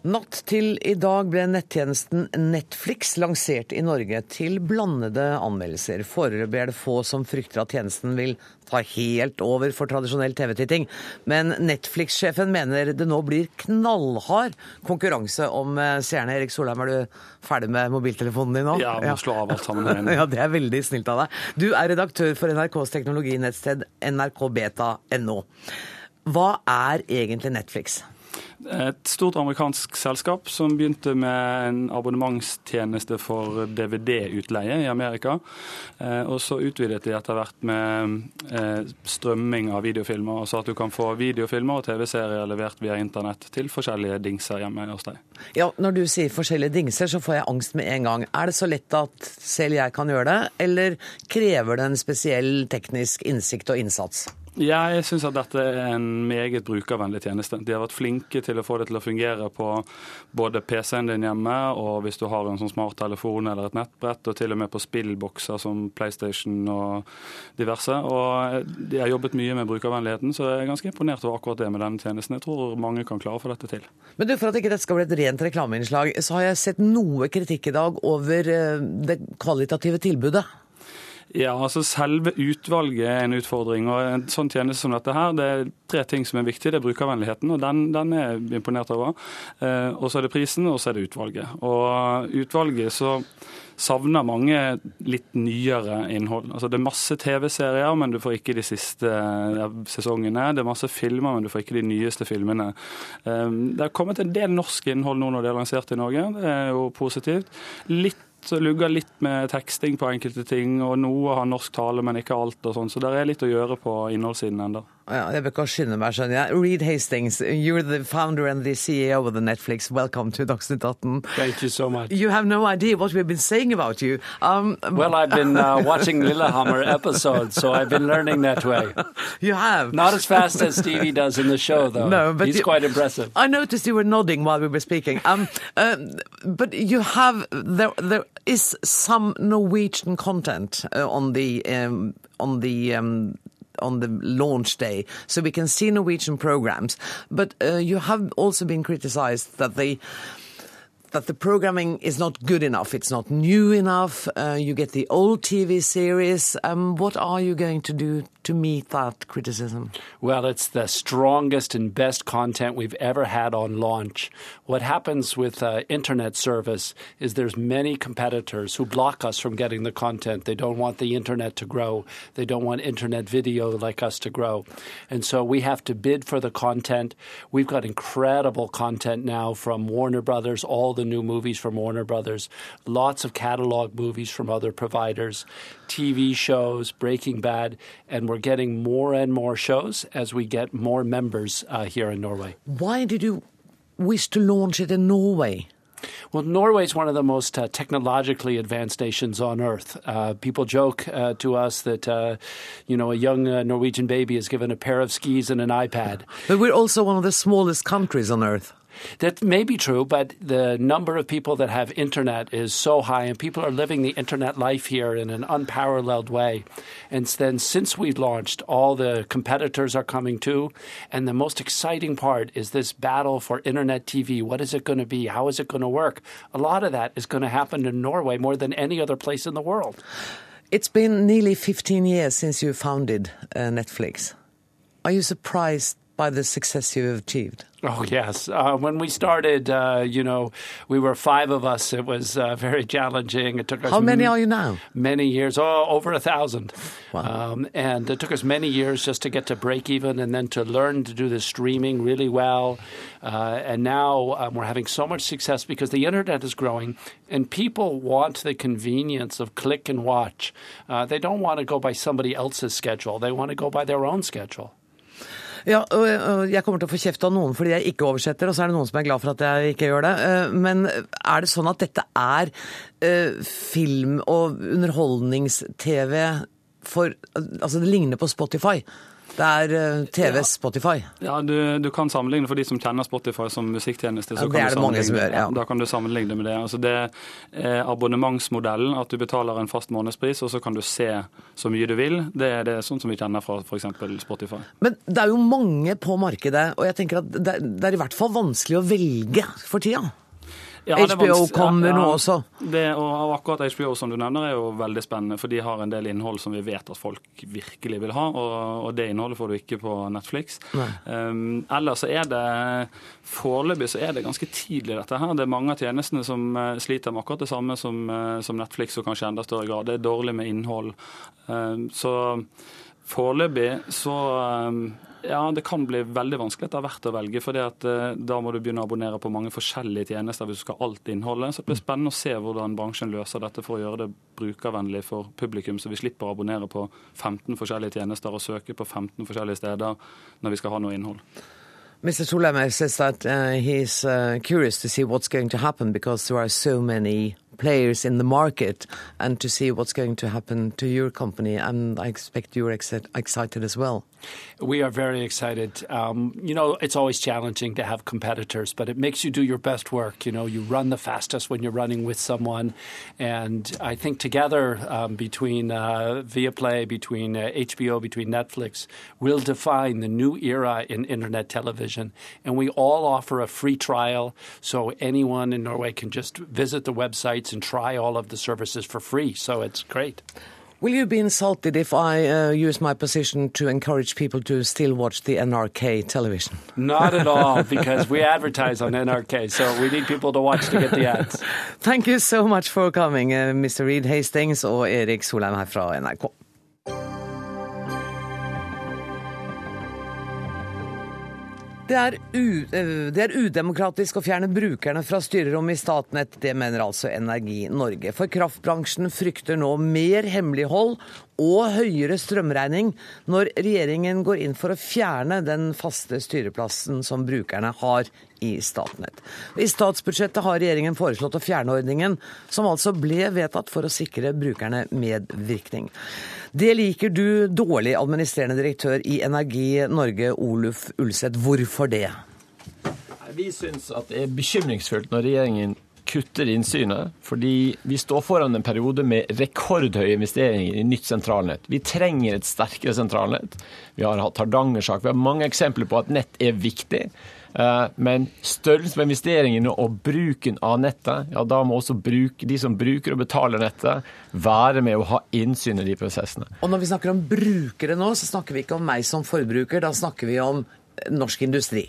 Natt til i dag ble nettjenesten Netflix lansert i Norge til blandede anmeldelser. Foreløpig er det få som frykter at tjenesten vil ta helt over for tradisjonell TV-titting. Men Netflix-sjefen mener det nå blir knallhard konkurranse om eh, seerne. Erik Solheim, er du ferdig med mobiltelefonen din nå? Ja, må slå av alt sammen. ja, Det er veldig snilt av deg. Du er redaktør for NRKs teknologinettsted nrkbeta.no. Hva er egentlig Netflix? Et stort amerikansk selskap som begynte med en abonnementstjeneste for DVD-utleie i Amerika. Eh, og så utvidet de etter hvert med eh, strømming av videofilmer. Altså at du kan få videofilmer og TV-serier levert via internett til forskjellige dingser hjemme hos deg. Ja, Når du sier forskjellige dingser, så får jeg angst med en gang. Er det så lett at selv jeg kan gjøre det, eller krever det en spesiell teknisk innsikt og innsats? Jeg syns at dette er en meget brukervennlig tjeneste. De har vært flinke til å få det til å fungere på både PC-en din hjemme, og hvis du har en sånn smarttelefon eller et nettbrett, og til og med på spillbokser som PlayStation og diverse. Og de har jobbet mye med brukervennligheten, så jeg er ganske imponert over akkurat det med denne tjenesten. Jeg tror mange kan klare å få dette til. Men du, For at ikke dette skal bli et rent reklameinnslag, så har jeg sett noe kritikk i dag over eh, det kvalitative tilbudet. Ja, altså Selve utvalget er en utfordring. og En sånn tjeneste som dette her, det er tre ting som er viktig. Det er brukervennligheten, og den, den er jeg imponert over. Eh, og så er det prisen, og så er det utvalget. Og utvalget så savner mange litt nyere innhold. Altså Det er masse TV-serier, men du får ikke de siste sesongene. Det er masse filmer, men du får ikke de nyeste filmene. Eh, det har kommet en del norsk innhold nå når det er lansert i Norge. Det er jo positivt. Litt lugger litt med teksting på enkelte ting, og noe har norsk tale, men ikke alt. og sånn, Så det er litt å gjøre på innholdssiden ennå. Ja, jeg bør ikke skynde meg, skjønner jeg. Reed Hastings, you're the founder and the CEO of the Netflix. Welcome to Dagsnytt 18. Thank you so much. You have no idea what we've been saying about you. Um, well, I've been uh, watching Lillehammer episodes, so I've been learning that way. You have? Not as fast as Stevie does in the show, though. No, but He's you, quite impressive. I noticed you were nodding while we were speaking. Um, uh, but you have, there, there is some Norwegian content uh, on the, um, on the, um, on the launch day, so we can see Norwegian programs. But uh, you have also been criticized that the that the programming is not good enough. It's not new enough. Uh, you get the old TV series. Um, what are you going to do to meet that criticism? Well, it's the strongest and best content we've ever had on launch. What happens with uh, internet service is there's many competitors who block us from getting the content. They don't want the internet to grow. They don't want internet video like us to grow. And so we have to bid for the content. We've got incredible content now from Warner Brothers, all the new movies from Warner Brothers, lots of catalog movies from other providers, TV shows, Breaking Bad, and we're getting more and more shows as we get more members uh, here in Norway. Why did you wish to launch it in Norway? Well, Norway is one of the most uh, technologically advanced nations on earth. Uh, people joke uh, to us that, uh, you know, a young uh, Norwegian baby is given a pair of skis and an iPad. But we're also one of the smallest countries on earth. That may be true, but the number of people that have internet is so high, and people are living the internet life here in an unparalleled way. And then, since we launched, all the competitors are coming too. And the most exciting part is this battle for internet TV. What is it going to be? How is it going to work? A lot of that is going to happen in Norway more than any other place in the world. It's been nearly 15 years since you founded uh, Netflix. Are you surprised by the success you have achieved? Oh, yes. Uh, when we started, uh, you know, we were five of us. It was uh, very challenging. It took us. How many are you now? Many years. Oh, over a thousand. Wow. Um, and it took us many years just to get to break even and then to learn to do the streaming really well. Uh, and now um, we're having so much success because the internet is growing and people want the convenience of click and watch. Uh, they don't want to go by somebody else's schedule, they want to go by their own schedule. Ja, og Jeg kommer til å få kjeft av noen fordi jeg ikke oversetter, og så er det noen som er glad for at jeg ikke gjør det. Men er det sånn at dette er film- og underholdnings-TV for Altså det ligner på Spotify? Det er uh, TV Spotify. Ja, du, du, kan sammenligne for de som kjenner Spotify som musikktjeneste. Så ja, det er det mange som gjør, ja. Da kan du sammenligne med det. Altså det er abonnementsmodellen, at du betaler en fast månedspris, og så kan du se så mye du vil. Det er det sånn som vi kjenner fra f.eks. Spotify. Men det er jo mange på markedet, og jeg tenker at det, det er i hvert fall vanskelig å velge for tida. Ja, HBO kommer ja, nå også. Det, og akkurat HBO som du nevner er jo veldig spennende, for de har en del innhold som vi vet at folk virkelig vil ha, og, og det innholdet får du ikke på Netflix. Um, ellers så er det Foreløpig så er det ganske tidlig, dette her. Det er mange av tjenestene som uh, sliter med akkurat det samme som, uh, som Netflix, og kanskje enda større grad. Det er dårlig med innhold. Um, så foreløpig så um, ja, det kan bli veldig vanskelig etter hvert å velge. for uh, Da må du begynne å abonnere på mange forskjellige tjenester hvis du skal ha alt innholdet. Så det blir spennende å se hvordan bransjen løser dette for å gjøre det brukervennlig for publikum, så vi slipper å abonnere på 15 forskjellige tjenester og søke på 15 forskjellige steder når vi skal ha noe innhold. Mr. Solheim says that uh, he's uh, curious to see what's going to happen because there are so many players in the market and to see what's going to happen to your company. And I expect you're ex excited as well. We are very excited. Um, you know, it's always challenging to have competitors, but it makes you do your best work. You know, you run the fastest when you're running with someone. And I think together um, between uh, Viaplay, between uh, HBO, between Netflix, we'll define the new era in internet television. And we all offer a free trial so anyone in Norway can just visit the websites and try all of the services for free. So it's great. Will you be insulted if I uh, use my position to encourage people to still watch the NRK television? Not at all, because we advertise on NRK, so we need people to watch to get the ads. Thank you so much for coming, uh, Mr. Reed Hastings og Erik Solheim her fra NRK. Det er, det er, udemokratisk å fjerne brukerne fra styrerommet i Statnett. Det mener altså Energi Norge. For kraftbransjen frykter nå mer hemmelighold og høyere strømregning når regjeringen går inn for å fjerne den faste styreplassen som brukerne har i Statnett. I statsbudsjettet har regjeringen foreslått å fjerne ordningen, som altså ble vedtatt for å sikre brukerne medvirkning. Det liker du dårlig, administrerende direktør i Energi Norge, Oluf Ulseth. Hvorfor det? Vi syns at det er bekymringsfullt når regjeringen kutter innsynet, fordi vi står foran en periode med rekordhøye investeringer i nytt sentralnett. Vi trenger et sterkere sentralnett. Vi har hatt Hardanger-sak. Vi har mange eksempler på at nett er viktig. Eh, men størrelsen på investeringene og bruken av nettet, ja da må også bruk, de som bruker og betaler nettet, være med å ha innsyn i de prosessene. Og når vi snakker om brukere nå, så snakker vi ikke om meg som forbruker, da snakker vi om norsk industri.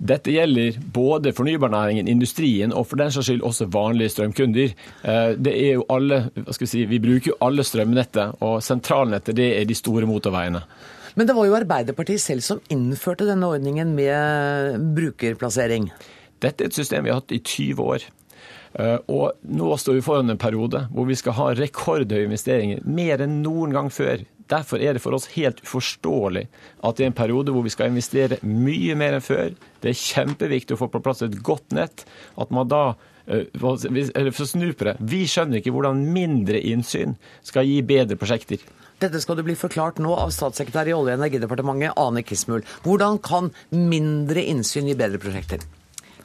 Dette gjelder både fornybarnæringen, industrien og for den saks skyld også vanlige strømkunder. Eh, det er jo alle, hva skal Vi si, vi bruker jo alle strømnettet, og sentralnettet det er de store motorveiene. Men det var jo Arbeiderpartiet selv som innførte denne ordningen med brukerplassering. Dette er et system vi har hatt i 20 år. Eh, og nå står vi foran en periode hvor vi skal ha rekordhøye investeringer, mer enn noen gang før. Derfor er det for oss helt uforståelig at i en periode hvor vi skal investere mye mer enn før, det er kjempeviktig å få på plass et godt nett, at man da eh, eller for å snu på det, Vi skjønner ikke hvordan mindre innsyn skal gi bedre prosjekter. Dette skal du bli forklart nå av statssekretær i Olje- og energidepartementet, Ane Kismul. Hvordan kan mindre innsyn gi bedre prosjekter?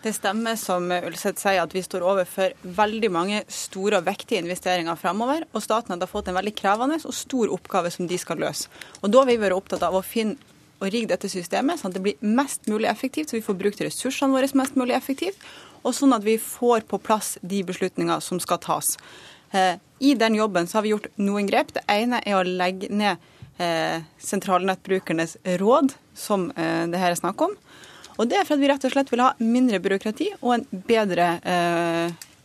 Det stemmer som Ulseth sier at vi står overfor veldig mange store og vektige investeringer fremover. Og staten har fått en veldig krevende og stor oppgave som de skal løse. Og Da har vi vært opptatt av å finne og rigge dette systemet sånn at det blir mest mulig effektivt, så vi får brukt ressursene våre mest mulig effektivt, og sånn at vi får på plass de beslutninger som skal tas. Eh, I den jobben så har vi gjort noen grep. Det ene er å legge ned eh, sentralnettbrukernes råd, som eh, det her er snakk om. Og det er for at vi rett og slett vil ha mindre byråkrati og en bedre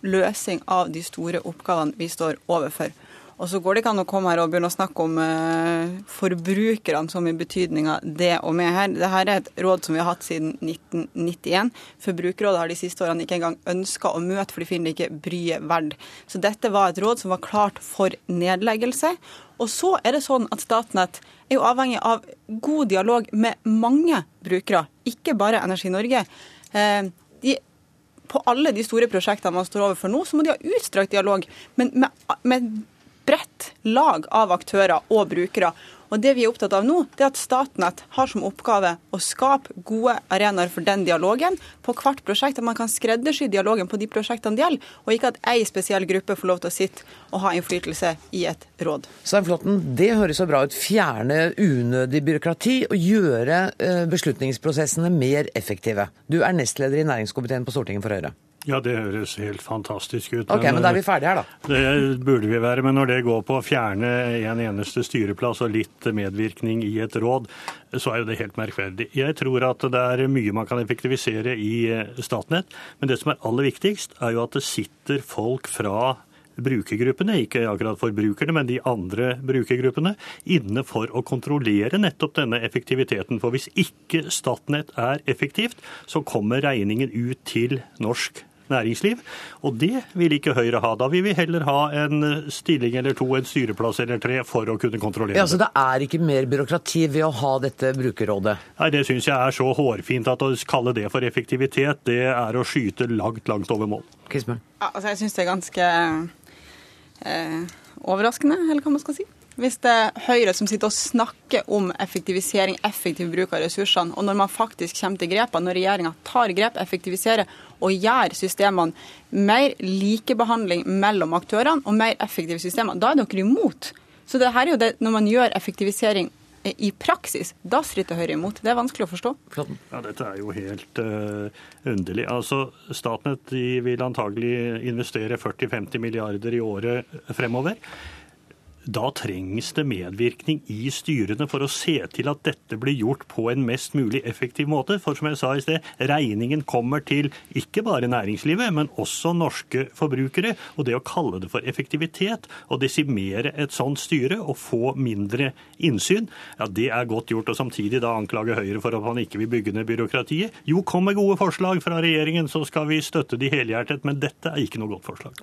løsning av de store oppgavene vi står overfor. Og så går det ikke an å komme her og begynne å snakke om uh, forbrukerne som i betydninga det og med her. Dette er et råd som vi har hatt siden 1991. Forbrukerrådet har de siste årene ikke engang ønska å møte, for de finner det ikke bryet verdt. Så dette var et råd som var klart for nedleggelse. Og så er det sånn at Statnett er jo avhengig av god dialog med mange brukere, ikke bare Energi Norge. Uh, de på alle de store prosjektene man står overfor nå, så må de ha utstrakt dialog. Men med, med bredt lag av aktører og brukere. Og Det vi er opptatt av nå, det er at Statnett har som oppgave å skape gode arenaer for den dialogen på hvert prosjekt. At man kan skreddersy dialogen på de prosjektene det gjelder, og ikke at ei spesiell gruppe får lov til å sitte og ha innflytelse i et råd. Svein Flåtten, det høres så bra ut. Fjerne unødig byråkrati og gjøre eh, beslutningsprosessene mer effektive. Du er nestleder i næringskomiteen på Stortinget for Høyre. Ja, det høres helt fantastisk ut. Ok, Men da er vi ferdige her, da. Det burde vi være. Men når det går på å fjerne en eneste styreplass og litt medvirkning i et råd, så er jo det helt merkverdig. Jeg tror at det er mye man kan effektivisere i eh, Statnett. Men det som er aller viktigst, er jo at det sitter folk fra brukergruppene, ikke akkurat forbrukerne, men de andre brukergruppene, inne for å kontrollere nettopp denne effektiviteten. For hvis ikke Statnett er effektivt, så kommer regningen ut til norsk næringsliv. Og det vil ikke Høyre ha. Da vil vi heller ha en stilling eller to, en styreplass eller tre, for å kunne kontrollere ja, så det. er ikke mer byråkrati ved å ha dette brukerrådet? Nei, det syns jeg er så hårfint at å kalle det for effektivitet, det er å skyte langt, langt over mål. Kismen. Ja, altså jeg syns det er ganske eh, overraskende, eller hva man skal si. Hvis det er Høyre som sitter og snakker om effektivisering, effektiv bruk av ressursene, og når man faktisk kommer til grepene, når regjeringa tar grep, effektiviserer og gjør systemene mer likebehandling mellom aktørene og mer effektive systemer, da er dere imot. Så det her er jo det, når man gjør effektivisering i praksis, da stritter Høyre imot. Det er vanskelig å forstå. Ja, Dette er jo helt uh, underlig. Altså, Statnett vil antagelig investere 40-50 milliarder i året fremover. Da trengs det medvirkning i styrene for å se til at dette blir gjort på en mest mulig effektiv måte. For som jeg sa i sted, regningen kommer til ikke bare næringslivet, men også norske forbrukere. Og det å kalle det for effektivitet og desimere et sånt styre og få mindre innsyn, ja det er godt gjort. Og samtidig da anklage Høyre for at man ikke vil bygge ned byråkratiet. Jo, kom med gode forslag fra regjeringen, så skal vi støtte de helhjertet. Men dette er ikke noe godt forslag.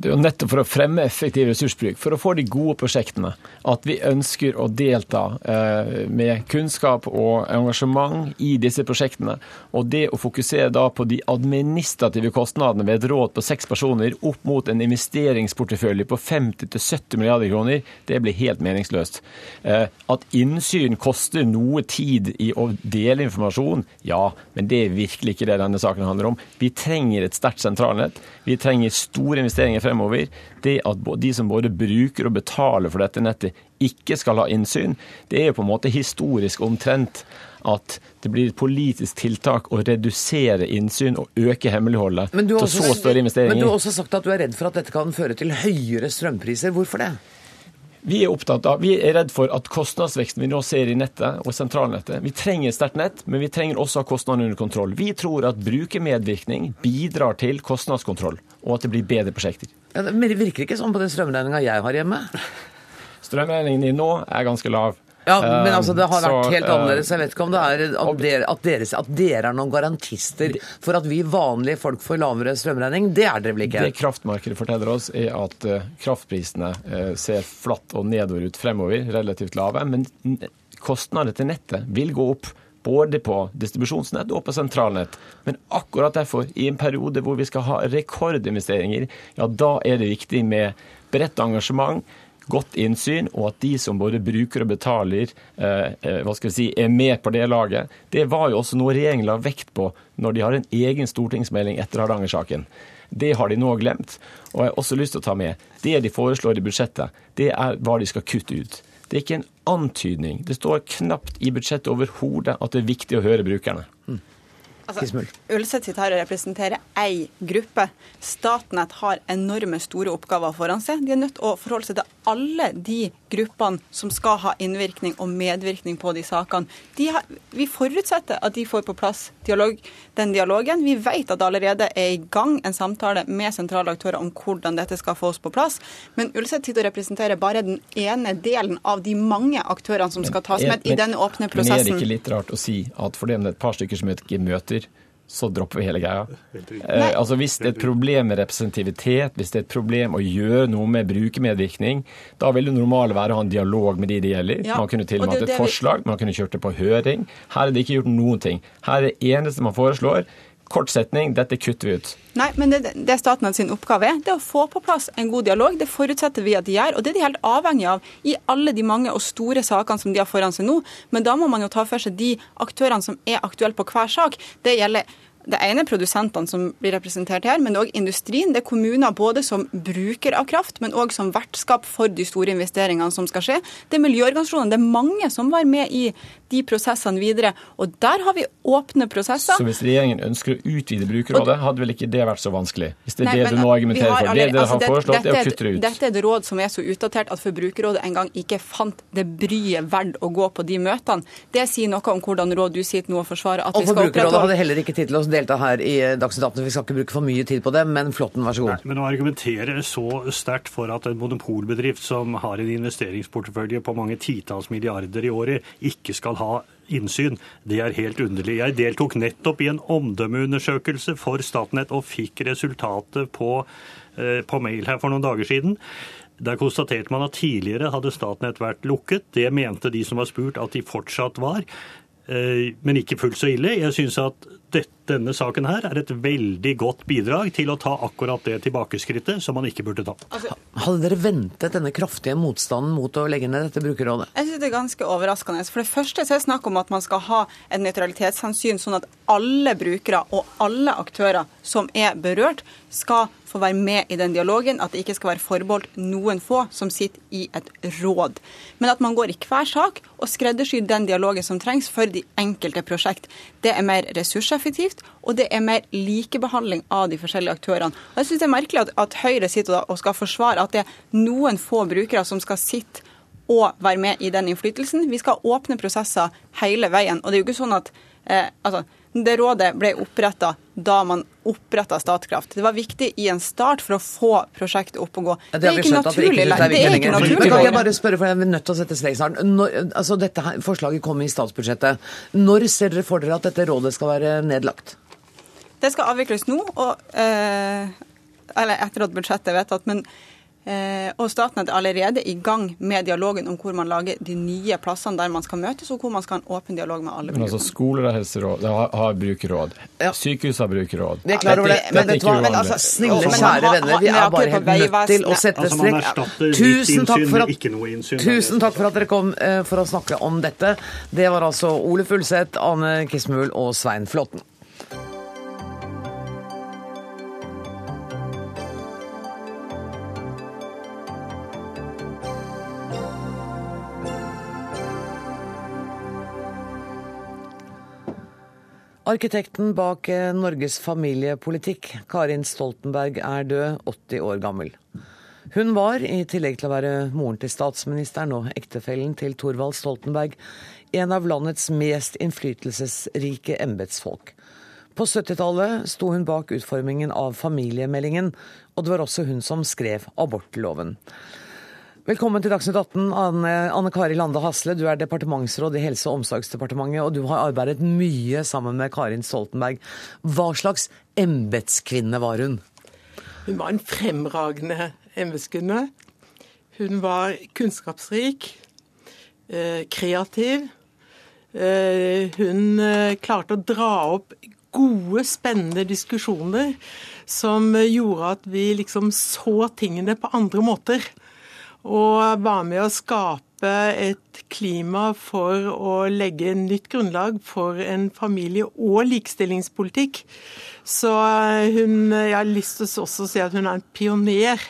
Det er jo nettopp for å fremme effektiv ressursbruk, for å få de gode prosjektene, at vi ønsker å delta eh, med kunnskap og engasjement i disse prosjektene. Og det å fokusere da på de administrative kostnadene ved et råd på seks personer opp mot en investeringsportefølje på 50-70 milliarder kroner, det blir helt meningsløst. Eh, at innsyn koster noe tid i å dele informasjon, ja, men det er virkelig ikke det denne saken handler om. Vi trenger et sterkt sentralnett. Vi trenger store investeringer fremover. Det at de som både bruker og betaler for dette nettet, ikke skal ha innsyn, det er jo på en måte historisk omtrent at det blir et politisk tiltak å redusere innsyn og øke hemmeligholdet til så større investeringer. Men du har også sagt at du er redd for at dette kan føre til høyere strømpriser. Hvorfor det? Vi er opptatt av, vi er redd for at kostnadsveksten vi nå ser i nettet og sentralnettet Vi trenger et sterkt nett, men vi trenger også å ha kostnadene under kontroll. Vi tror at brukermedvirkning bidrar til kostnadskontroll, og at det blir bedre prosjekter. Ja, det virker ikke sånn på den strømregninga jeg har hjemme. Strømregningen din nå er ganske lav. Ja, men altså det har vært helt annerledes. Jeg vet ikke om det er at dere, at dere, at dere er noen garantister for at vi vanlige folk får lavere strømregning. Det er dere vel ikke? Det kraftmarkedet forteller oss, er at kraftprisene ser flatt og nedover ut fremover, relativt lave. Men kostnadene til nettet vil gå opp. Både på distribusjonsnett og på sentralnett. Men akkurat derfor, i en periode hvor vi skal ha rekordinvesteringer, ja da er det viktig med bredt engasjement godt innsyn, og at de som både bruker og betaler, eh, hva skal vi si, er med på det laget. Det var jo også noe regjeringen la vekt på når de har en egen stortingsmelding etter Hardanger-saken. Det har de nå glemt. Og jeg har også lyst til å ta med det de foreslår i budsjettet, det er hva de skal kutte ut. Det er ikke en antydning. Det står knapt i budsjettet overhodet at det er viktig å høre brukerne. Mm. Altså, Ulseth sitter her representerer ei gruppe. Statnett har enorme store oppgaver foran seg. De er nødt til å forholde seg til alle de gruppene som skal ha innvirkning og medvirkning på de sakene. De har, vi forutsetter at de får på plass dialog, den dialogen. Vi vet at det allerede er i gang en samtale med sentrale aktører om hvordan dette skal fås på plass. Men Ulseth sitter og representerer bare den ene delen av de mange aktørene som skal tas med i denne åpne prosessen. Men er det ikke litt rart å si at fordi det er et par stykker som ikke møter så dropper vi hele greia. Eh, altså Hvis det er et problem med representativitet, hvis det er et problem å gjøre noe med brukermedvirkning, da vil det normale være å ha en dialog med de det gjelder. Ja, man kunne til og med hatt et forslag, man kunne kjørt det på høring. Her er det ikke gjort noen ting. Her er det eneste man foreslår, Kort setning, dette kutter vi ut. Nei, men det, det Statnett sin oppgave er, det er å få på plass en god dialog. Det forutsetter vi at de gjør, og det er de helt avhengig av i alle de mange og store sakene som de har foran seg nå. Men da må man jo ta for seg de aktørene som er aktuelle på hver sak. Det gjelder det ene er produsentene som blir representert her, men òg industrien. Det er kommuner både som bruker av kraft, men òg som vertskap for de store investeringene som skal skje. Det er miljøorganisasjonene. Det er mange som var med i de prosessene videre. Og der har vi åpne prosesser. Så hvis regjeringen ønsker å utvide brukerrådet, hadde vel ikke det vært så vanskelig? Hvis det er Nei, det du nå argumenterer for. Det dere altså, har foreslått, er å kutte det ut. Dette er et råd som er så utdatert at Forbrukerrådet en gang ikke fant det bryet verdt å gå på de møtene. Det sier noe om hvordan råd du sitter nå og forsvarer at og vi skal opprettholde. Forbrukerrådet hadde heller ikke tid til å delta her i Dagsnytt 18, vi skal ikke bruke for mye tid på det. Men Flåtten, vær så god. Nei, men å argumentere så sterkt for at en monopolbedrift som har en investeringsportefølje på mange titalls milliarder i året, ikke skal ha innsyn. Det er helt underlig. Jeg deltok nettopp i en omdømmeundersøkelse for Statnett og fikk resultatet på, eh, på mail her for noen dager siden. Der konstaterte man at tidligere hadde Statnett vært lukket. Det mente de som var spurt at de fortsatt var. Eh, men ikke fullt så ille. Jeg syns at dette, denne saken her er et veldig godt bidrag til å ta akkurat det tilbakeskrittet som man ikke burde ta. Altså, hadde dere ventet denne kraftige motstanden mot å legge ned dette brukerrådet? Jeg synes det er ganske overraskende. For det første så er det snakk om at man skal ha et nøytralitetshensyn, sånn at alle brukere og alle aktører som er berørt, skal få være med i den dialogen, at det ikke skal være forbeholdt noen få som sitter i et råd. Men at man går i hver sak og skreddersyr den dialogen som trengs for de enkelte prosjekt. Det er mer ressurseffektivt, og det er mer likebehandling av de forskjellige aktørene. Og jeg synes det er merkelig at, at Høyre sitter og skal forsvare at det er noen få brukere som skal sitte og være med i den innflytelsen. Vi skal åpne prosesser hele veien. Og det er jo ikke sånn at eh, altså, det rådet ble oppretta da man oppretta Statkraft. Det var viktig i en start for å få prosjektet opp og gå. Det, er ikke naturlig. Det er ikke, naturlig. Kan jeg bare spørre, for jeg er nødt til å sette strek snart. Altså, dette her, forslaget kom i statsbudsjettet. Når ser dere for dere at dette rådet skal være nedlagt? Det skal avvikles nå, og, eh, eller etter at budsjettet er vedtatt. men og Statnett er allerede i gang med dialogen om hvor man lager de nye plassene der man skal møtes, og hvor man skal ha en åpen dialog med alle Men altså Skoler og helseråd har, har brukerråd. Ja. Sykehus har brukerråd. Vi er klar over det. Men vet du men altså, snille, kjære venner, vi er bare helt nødt til å sette altså, strek. Tusen takk, for at, tusen takk for at dere kom uh, for å snakke om dette. Det var altså Ole Fullseth, Ane Kismul og Svein Flåtten. Arkitekten bak eh, Norges familiepolitikk, Karin Stoltenberg, er død, 80 år gammel. Hun var, i tillegg til å være moren til statsministeren og ektefellen til Thorvald Stoltenberg, en av landets mest innflytelsesrike embetsfolk. På 70-tallet sto hun bak utformingen av familiemeldingen, og det var også hun som skrev abortloven. Velkommen til Dagsnytt 18, Anne, Anne Kari Lande Hasle. Du er departementsråd i Helse- og omsorgsdepartementet, og du har arbeidet mye sammen med Karin Stoltenberg. Hva slags embetskvinne var hun? Hun var en fremragende embetskvinne. Hun var kunnskapsrik, eh, kreativ. Eh, hun eh, klarte å dra opp gode, spennende diskusjoner som gjorde at vi liksom så tingene på andre måter og var med å skape et klima for å legge nytt grunnlag for en familie- og likestillingspolitikk. Så hun, jeg har lyst til å si at hun er en pioner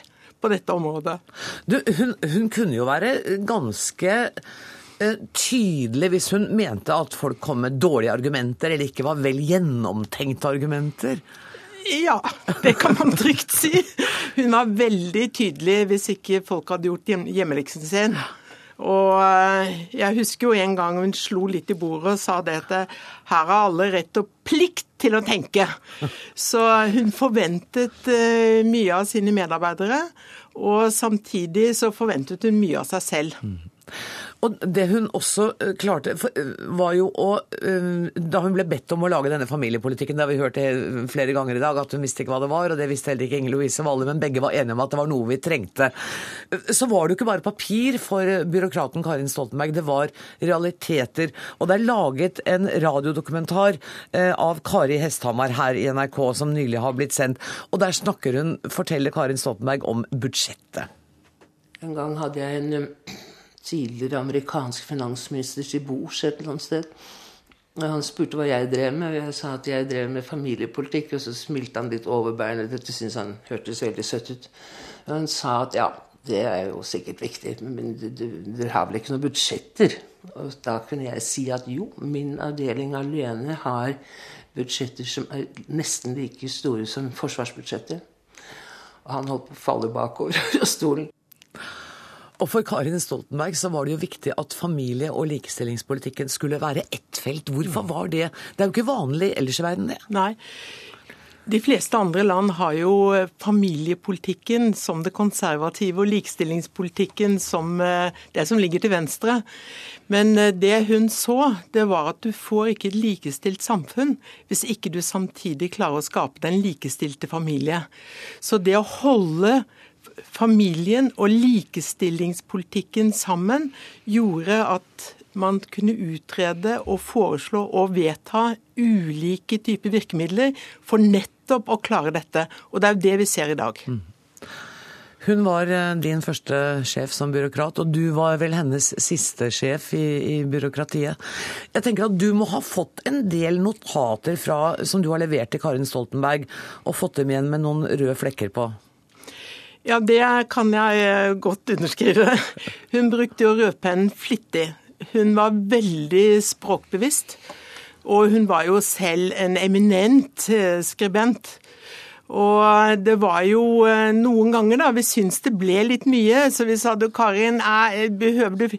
på dette området. Du, hun, hun kunne jo være ganske eh, tydelig hvis hun mente at folk kom med dårlige argumenter eller ikke var vel gjennomtenkte argumenter. Ja, det kan man trygt si. Hun var veldig tydelig hvis ikke folk hadde gjort hjemmeleksen sin. Og eh, jeg husker jo en gang hun slo litt i bordet og sa det at her har alle rett og plikt til å tenke. Så hun forventet eh, mye av sine medarbeidere, og samtidig så forventet hun mye av seg selv. Og det hun også eh, klarte, eh, var jo å eh, Da hun ble bedt om å lage denne familiepolitikken, det har vi hørt det flere ganger i dag, at hun visste ikke hva det var, og det visste heller ikke Inger Louise Valle, men begge var enige om at det var noe vi trengte. Så var det jo ikke bare papir for byråkraten Karin Stoltenberg, det var realiteter. Og det er laget en radiodokumentar av Kari Hesthamar her i NRK som nylig har blitt sendt, og der snakker hun, forteller Karin Stoltenberg om budsjettet. En gang hadde jeg en tidligere amerikansk finansminister til bords et eller annet sted. Og han spurte hva jeg drev med, og jeg sa at jeg drev med familiepolitikk. Og så smilte han litt overbærende. Dette syntes han hørtes veldig søtt ut. Og han sa at ja, det er jo sikkert viktig, men dere har vel ikke noen budsjetter? Og da kunne jeg si at jo, min avdeling alene har budsjetter som er nesten like store som forsvarsbudsjettet. Og han holdt på å falle bakover av stolen. Og for Karin Stoltenberg så var det jo viktig at familie- og likestillingspolitikken skulle være ett felt. Hvorfor var det? Det er jo ikke vanlig ellers i verden, det. Nei. De fleste andre land har jo familiepolitikken som det konservative og likestillingspolitikken som eh, det som ligger til venstre. Men eh, det hun så, det var at du får ikke et likestilt samfunn hvis ikke du samtidig klarer å skape den likestilte familie. Så det å holde familien og likestillingspolitikken sammen gjorde at man kunne utrede og foreslå og vedta ulike typer virkemidler for nettopp å klare dette. Og det er jo det vi ser i dag. Mm. Hun var eh, din første sjef som byråkrat, og du var vel hennes siste sjef i, i byråkratiet. Jeg tenker at du må ha fått en del notater fra, som du har levert til Karin Stoltenberg, og fått dem igjen med noen røde flekker på? Ja, det kan jeg eh, godt underskrive. Hun brukte jo rødpennen flittig. Hun var veldig språkbevisst. Og hun var jo selv en eminent eh, skribent. Og det var jo eh, noen ganger da vi syntes det ble litt mye, så vi sa du Karin behøver du,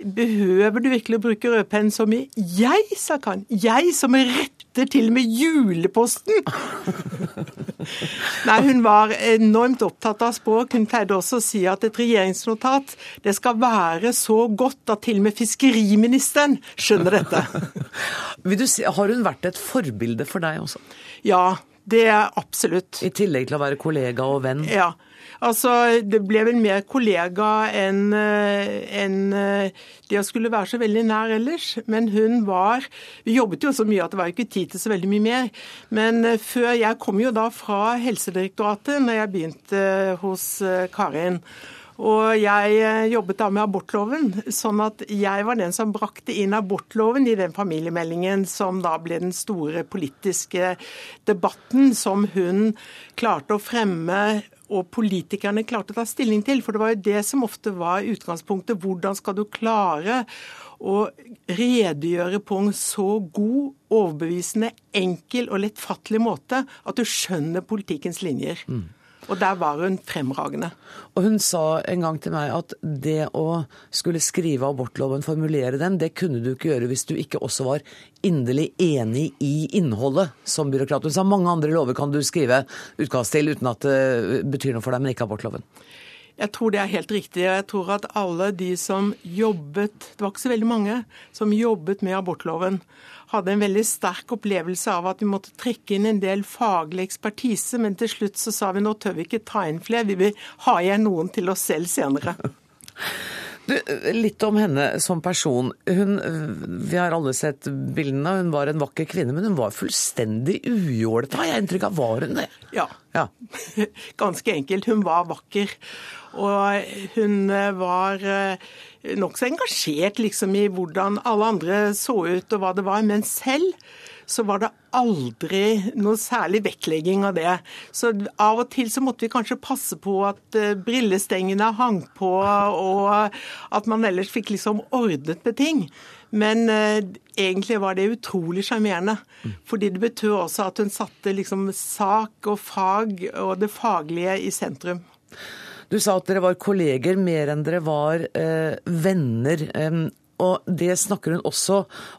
behøver du virkelig å bruke rødpenn så mye? Jeg, sa Karin. Jeg som retter til og med juleposten! Nei, hun var enormt opptatt av språk. Hun pleide også å si at et regjeringsnotat det skal være så godt at til og med fiskeriministeren skjønner dette. Si, Har hun vært et forbilde for deg også? Ja, det er absolutt. I tillegg til å være kollega og venn? Ja. Altså, Det ble vel mer kollega enn en det å skulle være så veldig nær ellers. Men hun var Vi jobbet jo så mye at det var ikke tid til så veldig mye mer. Men før Jeg kom jo da fra Helsedirektoratet når jeg begynte hos Karin. Og jeg eh, jobbet da med abortloven, sånn at jeg var den som brakte inn abortloven i den familiemeldingen som da ble den store politiske debatten som hun klarte å fremme og politikerne klarte å ta stilling til. For det var jo det som ofte var utgangspunktet. Hvordan skal du klare å redegjøre på en så god, overbevisende, enkel og lettfattelig måte at du skjønner politikkens linjer. Mm. Og der var hun fremragende. Og hun sa en gang til meg at det å skulle skrive abortloven, formulere den, det kunne du ikke gjøre hvis du ikke også var inderlig enig i innholdet som byråkrat. Hun sa mange andre lover kan du skrive utkast til uten at det betyr noe for deg, men ikke abortloven. Jeg tror det er helt riktig. Jeg tror at alle de som jobbet, det var ikke så veldig mange, som jobbet med abortloven, hadde en veldig sterk opplevelse av at vi måtte trekke inn en del faglig ekspertise, men til slutt så sa vi nå tør vi ikke ta inn flere, vi vil ha igjen noen til oss selv senere. Du, litt om henne som person. Hun, vi har alle sett bildene. Hun var en vakker kvinne, men hun var fullstendig ujålete, har jeg inntrykk av. Var hun det? Ja. ja. Ganske enkelt. Hun var vakker. Og hun var eh, nokså engasjert liksom, i hvordan alle andre så ut og hva det var. Men selv så var det aldri noe særlig vektlegging av det. Så av og til så måtte vi kanskje passe på at uh, brillestengene hang på, og at man ellers fikk liksom ordnet med ting. Men eh, egentlig var det utrolig sjarmerende. Mm. Fordi det betød også at hun satte liksom sak og fag og det faglige i sentrum. Du sa at dere var kolleger mer enn dere var eh, venner. Og det snakker hun også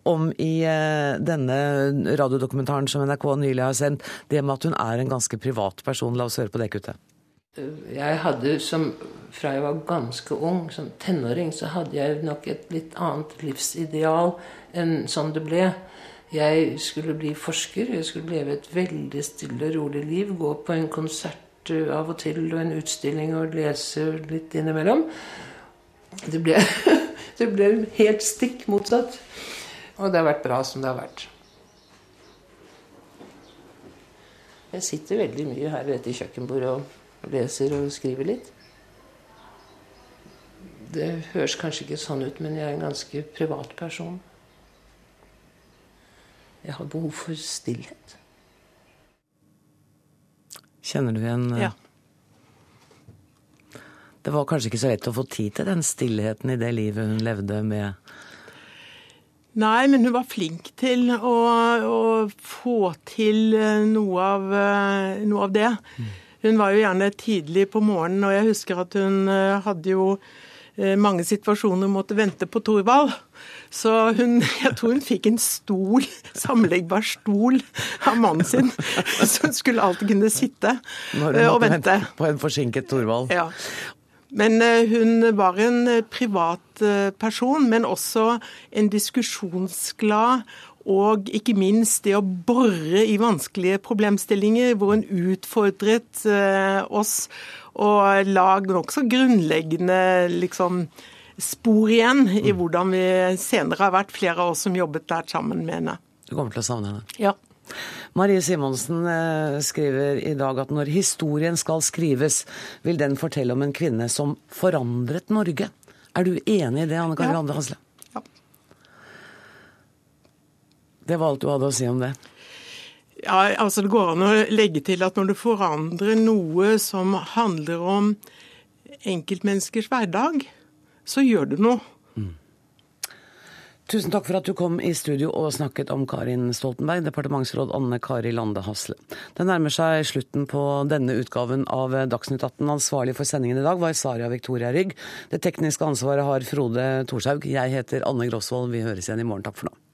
om i eh, denne radiodokumentaren som NRK nylig har sendt. Det med at hun er en ganske privat person. La oss høre på det kuttet. Jeg hadde som Fra jeg var ganske ung, som tenåring, så hadde jeg nok et litt annet livsideal enn sånn det ble. Jeg skulle bli forsker, jeg skulle leve et veldig stille og rolig liv. Gå på en konsert av og til og en utstilling og lese litt innimellom. Det ble, det ble helt stikk motsatt. Og det har vært bra som det har vært. Jeg sitter veldig mye her ved dette kjøkkenbordet og leser og skriver litt. Det høres kanskje ikke sånn ut, men jeg er en ganske privat person. Jeg har behov for stillhet. Kjenner du igjen eh? Ja. Det var kanskje ikke så lett å få tid til den stillheten i det livet hun levde med Nei, men hun var flink til å, å få til eh, noe av, eh, noe av, det. Hun var jo gjerne tidlig på morgenen, og jeg husker at hun hadde jo mange situasjoner måtte vente på Thorvald. Så hun, jeg tror hun fikk en stol, sammenleggbar stol av mannen sin, så hun skulle alltid kunne sitte eh, og vente. På en forsinket Thorvald. Ja. Men eh, hun var en eh, privat person, men også en diskusjonsglad og ikke minst det å bore i vanskelige problemstillinger, hvor hun utfordret oss og la nokså grunnleggende liksom, spor igjen i hvordan vi senere har vært flere av oss som jobbet der sammen med henne. Du kommer til å savne henne? Ja. Marie Simonsen eh, skriver i dag at når historien skal skrives, vil den fortelle om en kvinne som forandret Norge. Er du enig i det, Anne Kari ja. Hasle? Ja. Det var alt du hadde å si om det. Ja, altså Det går an å legge til at når du forandrer noe som handler om enkeltmenneskers hverdag, så gjør du noe. Tusen takk for at du kom i studio og snakket om Karin Stoltenberg, departementsråd Anne Kari Lande Hasle. Det nærmer seg slutten på denne utgaven av Dagsnytt 18. Ansvarlig for sendingen i dag var Saria Victoria Rygg. Det tekniske ansvaret har Frode Thorshaug. Jeg heter Anne Grosvold. Vi høres igjen i morgen. Takk for nå.